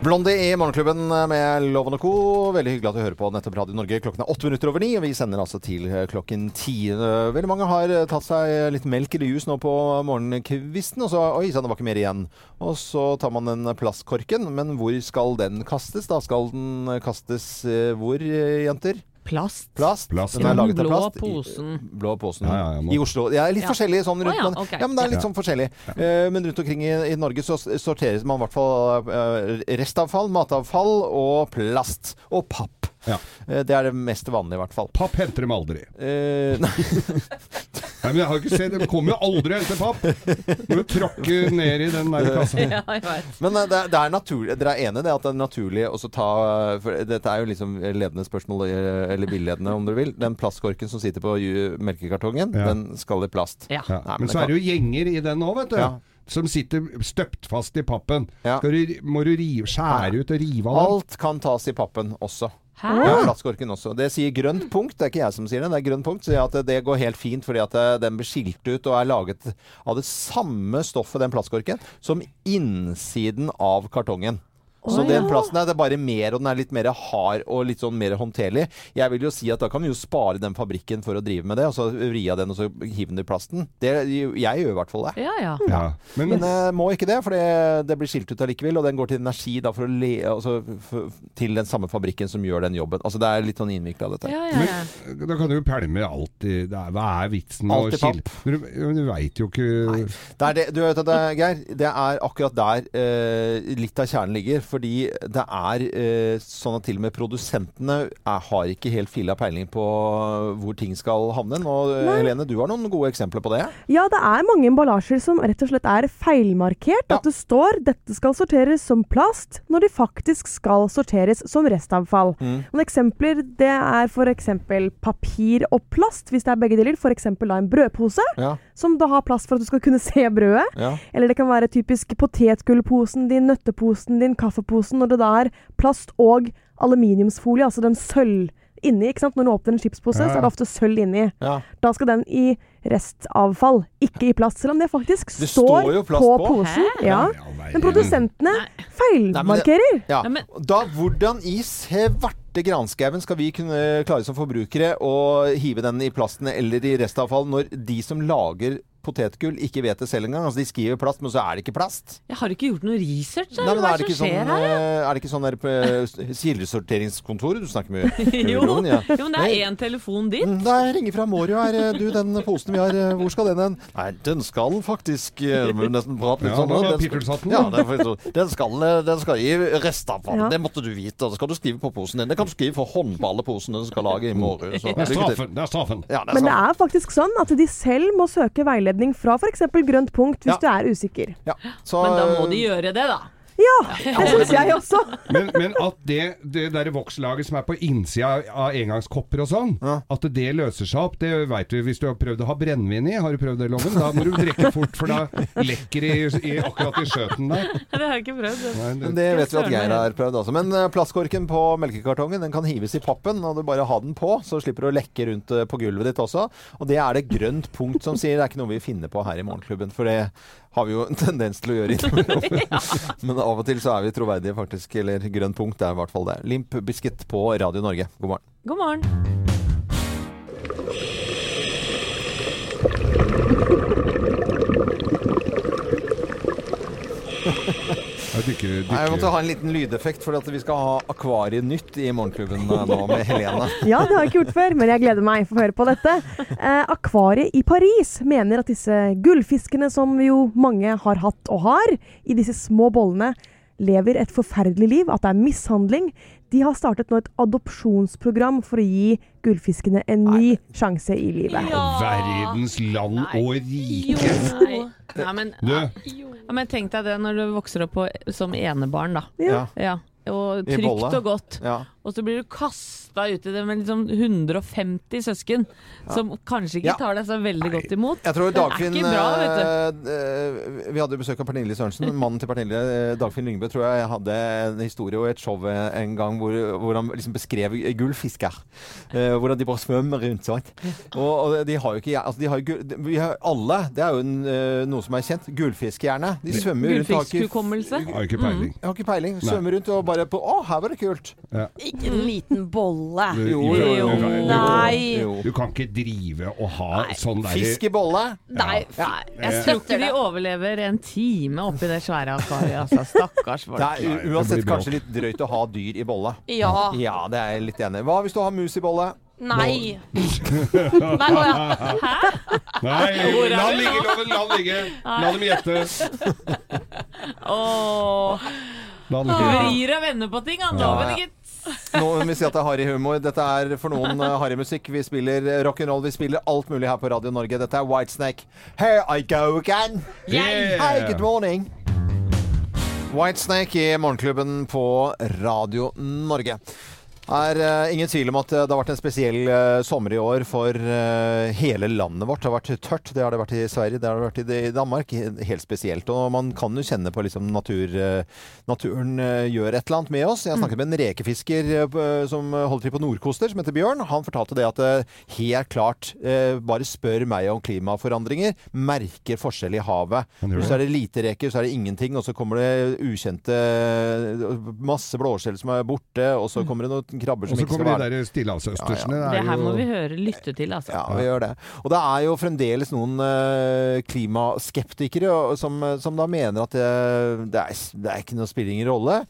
Blondie i Morgenklubben med Loven og Co. Veldig hyggelig at du hører på nettopp Radio Norge. Klokken er åtte minutter over ni, og vi sender altså til eh, klokken ti. Eh, Veldig mange har eh, tatt seg litt melk eller jus nå på morgenkvisten, og så Oi sann, det var ikke mer igjen. Og så tar man den plastkorken, men hvor skal den kastes? Da skal den kastes hvor, jenter? Plast. Plast. Plast, Den er ja. laget av Blå plast. Posen. Blå posen. Ja, ja, må- I Oslo. Det er litt Ja. forskjellig sånn rundt, oh, ja, men, ja, men det er litt sånn forskjellig. Uh, men rundt omkring i, i Norge så sorteres man i hvert fall uh, restavfall, matavfall og plast. Og papp. Ja. Eh, det er det mest vanlige, i hvert fall. Papp henter dem aldri. Uh, nei. Nei, men jeg har ikke sett, De kommer jo aldri og henter papp! Må jo tråkke ned i den der kassa. Ja, jeg vet. Men eh, det, er- det er naturlig Dere er enig i det at det er naturlig å ta for Dette er jo liksom ledende spørsmål, eller villedende om dere vil. Den plastkorken som sitter på melkekartongen, Ja. den skal i plast. Ja. Ja. Nei, men Men så kan- er det jo gjenger i den òg, vet du. Ja. Som sitter støpt fast i pappen. Ja. Skal du, må du rive, skjære ut og rive av den? Alt kan tas i pappen også. Hæ? Ja, også. Det sier grønt punkt. Det er ikke jeg som sier det. Det er grønt punkt. Sier at det går helt fint fordi at eh, den blir skilt ut og er laget av det samme stoffet, den plastkorken, som innsiden av kartongen. Så Å, den ja. plasten er, det er bare mer, og den er litt mer hard og litt sånn mer håndterlig. Jeg vil jo si at da kan vi jo spare den fabrikken for å drive med det, og så vri av den og så hive den i plasten. Det, jeg gjør i hvert fall det. Ja, ja. Ja. Men, Men yes. må ikke det, for det, det blir skilt ut allikevel. Og den går til energi da, for å le, altså, for, til den samme fabrikken som gjør den jobben. Altså Det er litt sånn innvikla, dette. ja, ja, ja. men da kan du jo pælme alt i det er, Hva er vitsen med å skille Men du, du veit jo ikke Det er det, du vet at det, Geir, det er akkurat der eh, litt av kjernen ligger. Fordi det er eh, sånn at til og med produsentene er, har ikke helt filla peiling på hvor ting skal havne. Nei. Helene, du har noen gode eksempler på det? Ja, det er mange emballasjer som rett og slett er feilmarkert. Ja. At det står 'dette skal sorteres som plast', når de faktisk skal sorteres som restavfall. Mm. Noen eksempler det er f.eks. papir og plast, hvis det er begge deler. F.eks. en brødpose, Ja. som da har plass for at du skal kunne se brødet. ja. Eller det kan være typisk potetgullposen din, nøtteposen din, kaffeposen, når det da er plast og aluminiumsfolie, altså den sølv inni. ikke sant? Når du åpner en chipspose, Ja. så er det ofte sølv inni. ja. Da skal den i restavfall, ikke i plast. Selv om det faktisk Det står, står på, på. posen. Hæ? Ja. Ja, Men produsentene feilmarkerer. Ja. Ja, Da, hvordan i svarte granskauen skal vi kunne klare som forbrukere å hive den i plasten eller i restavfall, når de som lager potetgull ikke vet det selv engang. Altså, de skriver plast, men så er det ikke plast. Jeg har ikke gjort noe research. Nei, men hva er det som ikke sånn, skjer her? eh, er det ikke sånn der på eh, kildesorteringskontoret du snakker med? Jo, Jon, ja. jo, men det er én telefon dit. Nei, Da jeg ringer fra Morio her. eh, Du, den posen vi har, hvor skal den hen? Nei, den skal faktisk må nesten prate litt Ja, sånn. den skal- Ja, er sånn. den, skal, den skal i restavfall. Ja. Det måtte du vite. og Det skal du skrive på posen din. Det kan du skrive for håndballeposen du skal lage i morgen. Så, Det er straffen. Det er straffen. Ja, det er Men det er faktisk sånn at de selv må søke veiledning fra f.eks. Grønt punkt hvis Ja. du er usikker. Ja, så, Men da må de gjøre det, da. Ja, det syns jeg også. Men, men at det, det der vokslaget som er på innsida av engangskopper og sånn, at det løser seg opp, det veit du. Hvis du har prøvd å ha brennevin i, har du prøvd det, Loven? Da må du drikke fort, for da lekker det i, i, akkurat i skjøten der. Det har jeg ikke prøvd. Nei, Men det vet vi at Geir har prøvd også. Men eh, plastkorken på melkekartongen den kan hives i pappen, og du bare har den på, så slipper du å lekke rundt eh, på gulvet ditt også. Og det er det grønt punkt som sier. Det er ikke noe vi finner på her i Morgenklubben, for det har vi jo en tendens til å gjøre innimellom. Men av og til så er vi troverdige, faktisk. Eller grønn punkt er i hvert fall det. Limp Biscuit på Radio Norge. God morgen. God morgen. Ja, dykker, Nei, jeg måtte ha en liten lydeffekt, for at vi skal ha Akvarienytt i Morgenklubben eh, nå med Helene. Ja, det har jeg ikke gjort før, men jeg gleder meg for å høre på dette. Eh, Akvariet i Paris mener at disse gullfiskene, som jo mange har hatt og har, i disse små bollene, lever et forferdelig liv, at det er mishandling. De har startet nå et adopsjonsprogram for å gi gullfiskene en ny sjanse i livet. Verdens land og rike. Nei. Nei, men, Du, ja, men tenk deg det når du vokser opp på, som enebarn, da. Ja. Ja. Og trygt og godt. Ja. Og så blir du kasta ut i det med liksom 150 søsken, som kanskje ikke Ja. tar deg så veldig godt imot. Jeg tror Det er Dagfinn ikke bra, vet du. eh, eh, Vi hadde besøk av Pernille Sørensen. Mannen til Pernille, eh, Dagfinn Lyngbø, tror jeg hadde en historie og et show en gang hvor, hvor han liksom beskrev gullfisker. Eh, hvordan de bare svømmer rundt. sånn. Og, og de har jo ikke altså de har jo, gull- de- vi har, Alle, det er jo en, noe som er kjent, gullfiskhjerne. De svømmer rundt Gullfiskhukommelse. har ikke peiling. Jeg har ikke peiling. Svømmer rundt og bare på Å, her var det kult. Ja. Ikke en liten bolle. Jo, jo, jo. Nei. Du kan ikke drive og ha sånn derre Fisk i bolle. Nei, Jeg Eh, tror ikke de overlever en time oppi det svære akvariet. Altså. Stakkars folk. Det er Nei, uansett kanskje litt drøyt å ha dyr i bolle. Ja. Ja, det er jeg litt enig i. Hva hvis du har mus i bolle? Nei. Nei, å ja. Nei, la den ligge. La den ligge. La dem gjette. Den ligge. vrir og vender på ting, han Ja, loven ja. ikke. Noen vil si at det er harry humor. Dette er for noen uh, harrymusikk. Vi spiller eh, rock'n'roll. Vi spiller alt mulig her på Radio Norge. Dette er Whitesnake. Here I go again. Yeah. Hi, good morning. Whitesnake i Morgenklubben på Radio Norge. Er uh, ingen tvil om at eh, det har vært en spesiell uh, sommer i år for uh, hele landet vårt. Det har vært tørt. Det har det vært i Sverige, det har det vært i, i Danmark. Helt spesielt. Og man kan jo kjenne på liksom natur, naturen gjør et eller annet med oss. Jeg Mm. snakket med en rekefisker som holder til på Nordkoster, som heter Bjørn. Han fortalte det at helt klart bare spør meg om klimaforandringer. Merker forskjell i havet. Så er det lite reker, så er det ingenting. Og så kommer det ukjente Masse blåskjell som er borte, og så kommer det noen krabber som ikke skal være Og så kommer de der stillehavsøstersene. Ja, Det her må vi høre, lytte til, altså. ja, vi gjør det. Og det er jo fremdeles noen eh, klimaskeptikere som, som da mener at det, det, er, det er ikke noe spiller ingen rolle.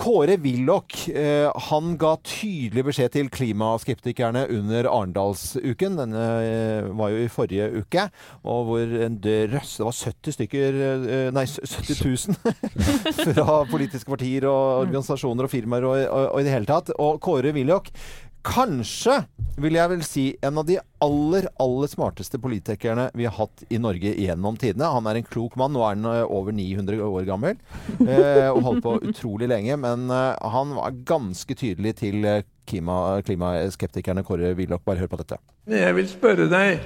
Kåre Willoch eh, han ga tydelig beskjed til klimaskeptikerne under Arendalsuken. Denne eh, var jo i forrige uke. Og hvor en drøss Det var 70 stykker eh, Nei, 70 000 fra politiske partier og organisasjoner og firmaer og, og, og i det hele tatt. Og Kåre Willoch Kanskje, vil jeg vel si, en av de aller, aller smarteste politikerne vi har hatt i Norge gjennom tidene. Han er en klok mann. Nå er han eh, over 900 år gammel eh, og holdt på utrolig lenge. Men eh, han var ganske tydelig til eh, klima, klimaskeptikerne. Kåre Willoch, bare hør på dette. Jeg vil spørre deg,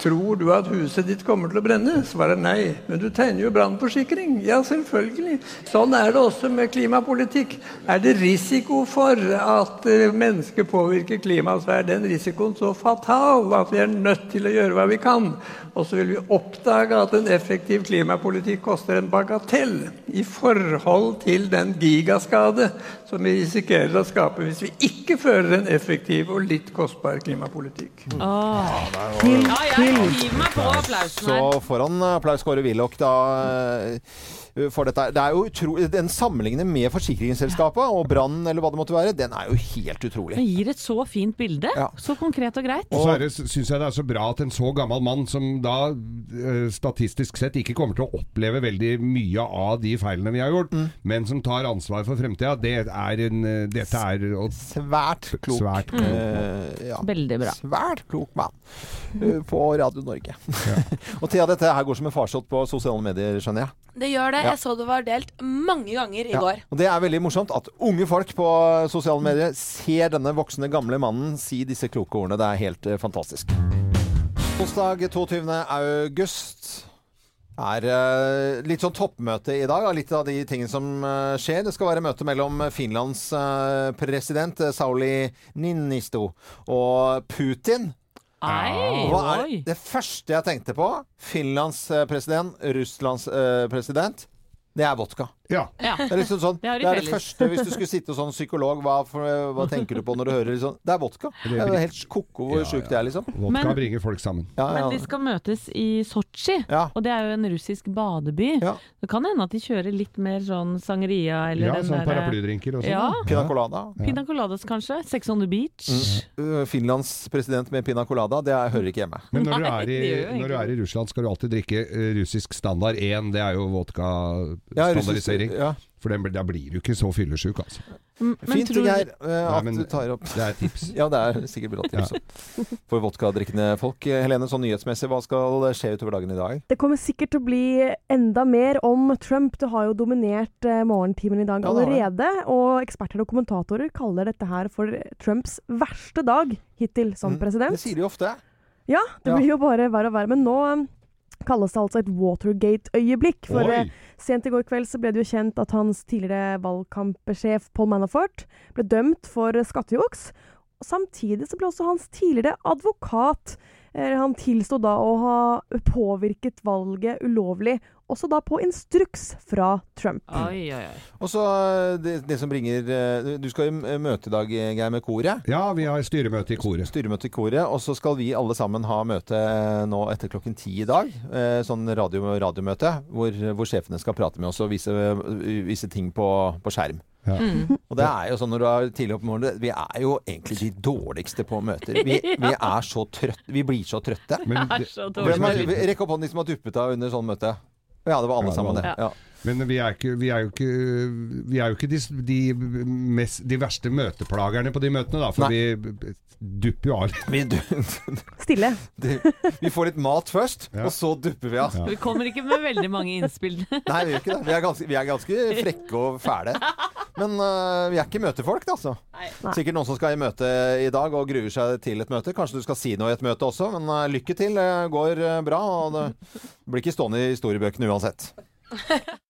tror du at huset ditt kommer til å brenne? Svaret nei. Men du tegner jo brannforsikring. Ja, selvfølgelig. Sånn er det også med klimapolitikk. Er det risiko for at eh, mennesker påvirker klimaet, så er den risikoen så fatal at vi er nødt til å gjøre hva vi kan. Og så vil vi oppdage at en effektiv klimapolitikk koster en bagatell i forhold til den gigaskade som vi risikerer å skape hvis vi ikke fører en effektiv og litt kostbar klimapolitikk. Til, Ja, ja, jeg Hyll. Meg på applausen her. Så foran applaus Kåre Willoch da for dette. Det er jo utro... Den sammenlignet med forsikringsselskapet og Brann eller hva det måtte være, den er jo helt Det Den gir et så fint bilde. Så konkret og greit. Og så er syns jeg det er så bra at en så gammel mann, som da eh, statistisk sett ikke kommer til å oppleve veldig mye av de feilene vi har gjort, Mm. men som tar ansvar for fremtida, det er en, eh, dette er og, Svært klok. Svært klok. Mm. ja. Veldig bra. Svært klok mann eh, på Radio Norge. og Thea, dette her går som en farsott på sosiale medier, skjønner jeg. Det gjør det. Ja. Jeg så det var delt mange ganger i Ja. går. Og det er veldig morsomt at unge folk på sosiale medier ser denne voksne, gamle mannen si disse kloke ordene. Det er helt uh, fantastisk. Onsdag 22. august er eh, litt sånn toppmøte i dag. av Litt av de tingene som eh, skjer. Det skal være møte mellom Finlands president Sauli Ninisto og Putin. Ei, Hva er det første jeg tenkte på? Finlands president, Russlands president. Det er vodka. Ja. Ja. Det er liksom sånn Det Det er det første Hvis du skulle sitte sånn psykolog, hva, for, hva tenker du på når du hører liksom Det er vodka. Det er helt ko-ko hvor Ja, sjukt det er, liksom. Vodka Men- bringer folk sammen. Ja, Men de skal møtes i Sotsji, og det er jo en russisk badeby. Det kan hende at de kjører litt mer sånn sangria eller Ja, den sånn derre- paraplydrinker og sånn, Ja. Pina colada. Pina coladas, kanskje. Sex on the beach. Uh, Finlands president med pina colada, det er, hører ikke hjemme. Men når du, er i, når du er i Russland, skal du alltid drikke eh, russisk standard 1. Det er jo Ja, vodka-standardisering. ja. For den, da blir du ikke så fyllesyk, altså. Fint, Geir, uh, at men du tar opp Det er et tips. Ja, det er sikkert bra tips for vodkadrikkende folk. Helene, sånn nyhetsmessig, hva skal skje utover dagen i dag? Det kommer sikkert til å bli enda mer om Trump. Det har jo dominert uh, morgentimen i dag Ja, allerede. Og eksperter og kommentatorer kaller dette her for Trumps verste dag hittil som president. Mm, Det sier de ofte. Ja, det Ja. blir jo bare verre og verre. Men nå eh, kalles det altså et Watergate-øyeblikk. For Oi. eh, sent i går kveld så ble det jo kjent at hans tidligere valgkampsjef Paul Manafort ble dømt for skattejuks. Samtidig så ble også hans tidligere advokat Han tilsto da å ha påvirket valget ulovlig, også da på instruks fra Trump. Oi, oi, oi. Og så uh, det, det som bringer uh, Du skal jo uh, møte i dag, Geir, med koret. Ja, vi har styremøte i koret. Styremøte i koret, Og så skal vi alle sammen ha møte nå etter klokken ti i dag. Sånn radio, radiomøte hvor, hvor sjefene skal prate med oss og vise, vise ting på, på skjerm. Ja. Og det er jo sånn når du er tidlig opp om morgenen Vi er jo egentlig de dårligste på møter. Vi, vi er så trøtte. Vi blir så trøtte. Men Det er så. Hvem er, Rekk opp hånden de som har duppet av under sånn møte. Ja, det var alle sammen, det. Ja. Men vi er, ikke, vi er jo ikke, vi er jo ikke de, de, mest, de verste møteplagerne på de møtene, da. For vi dupper jo av. litt. Stille. det, vi får litt mat først, og så dupper vi av. Vi kommer ikke med veldig mange innspill. Nei, vi gjør ikke det. Vi er ganske, vi er ganske frekke og fæle. Men uh, vi er ikke møtefolk, da, altså. Sikkert noen som skal i møte i dag og gruer seg til et møte. Kanskje du skal si noe i et møte også, men uh, lykke til. Det går uh, bra. Og det blir ikke stående i historiebøkene uansett.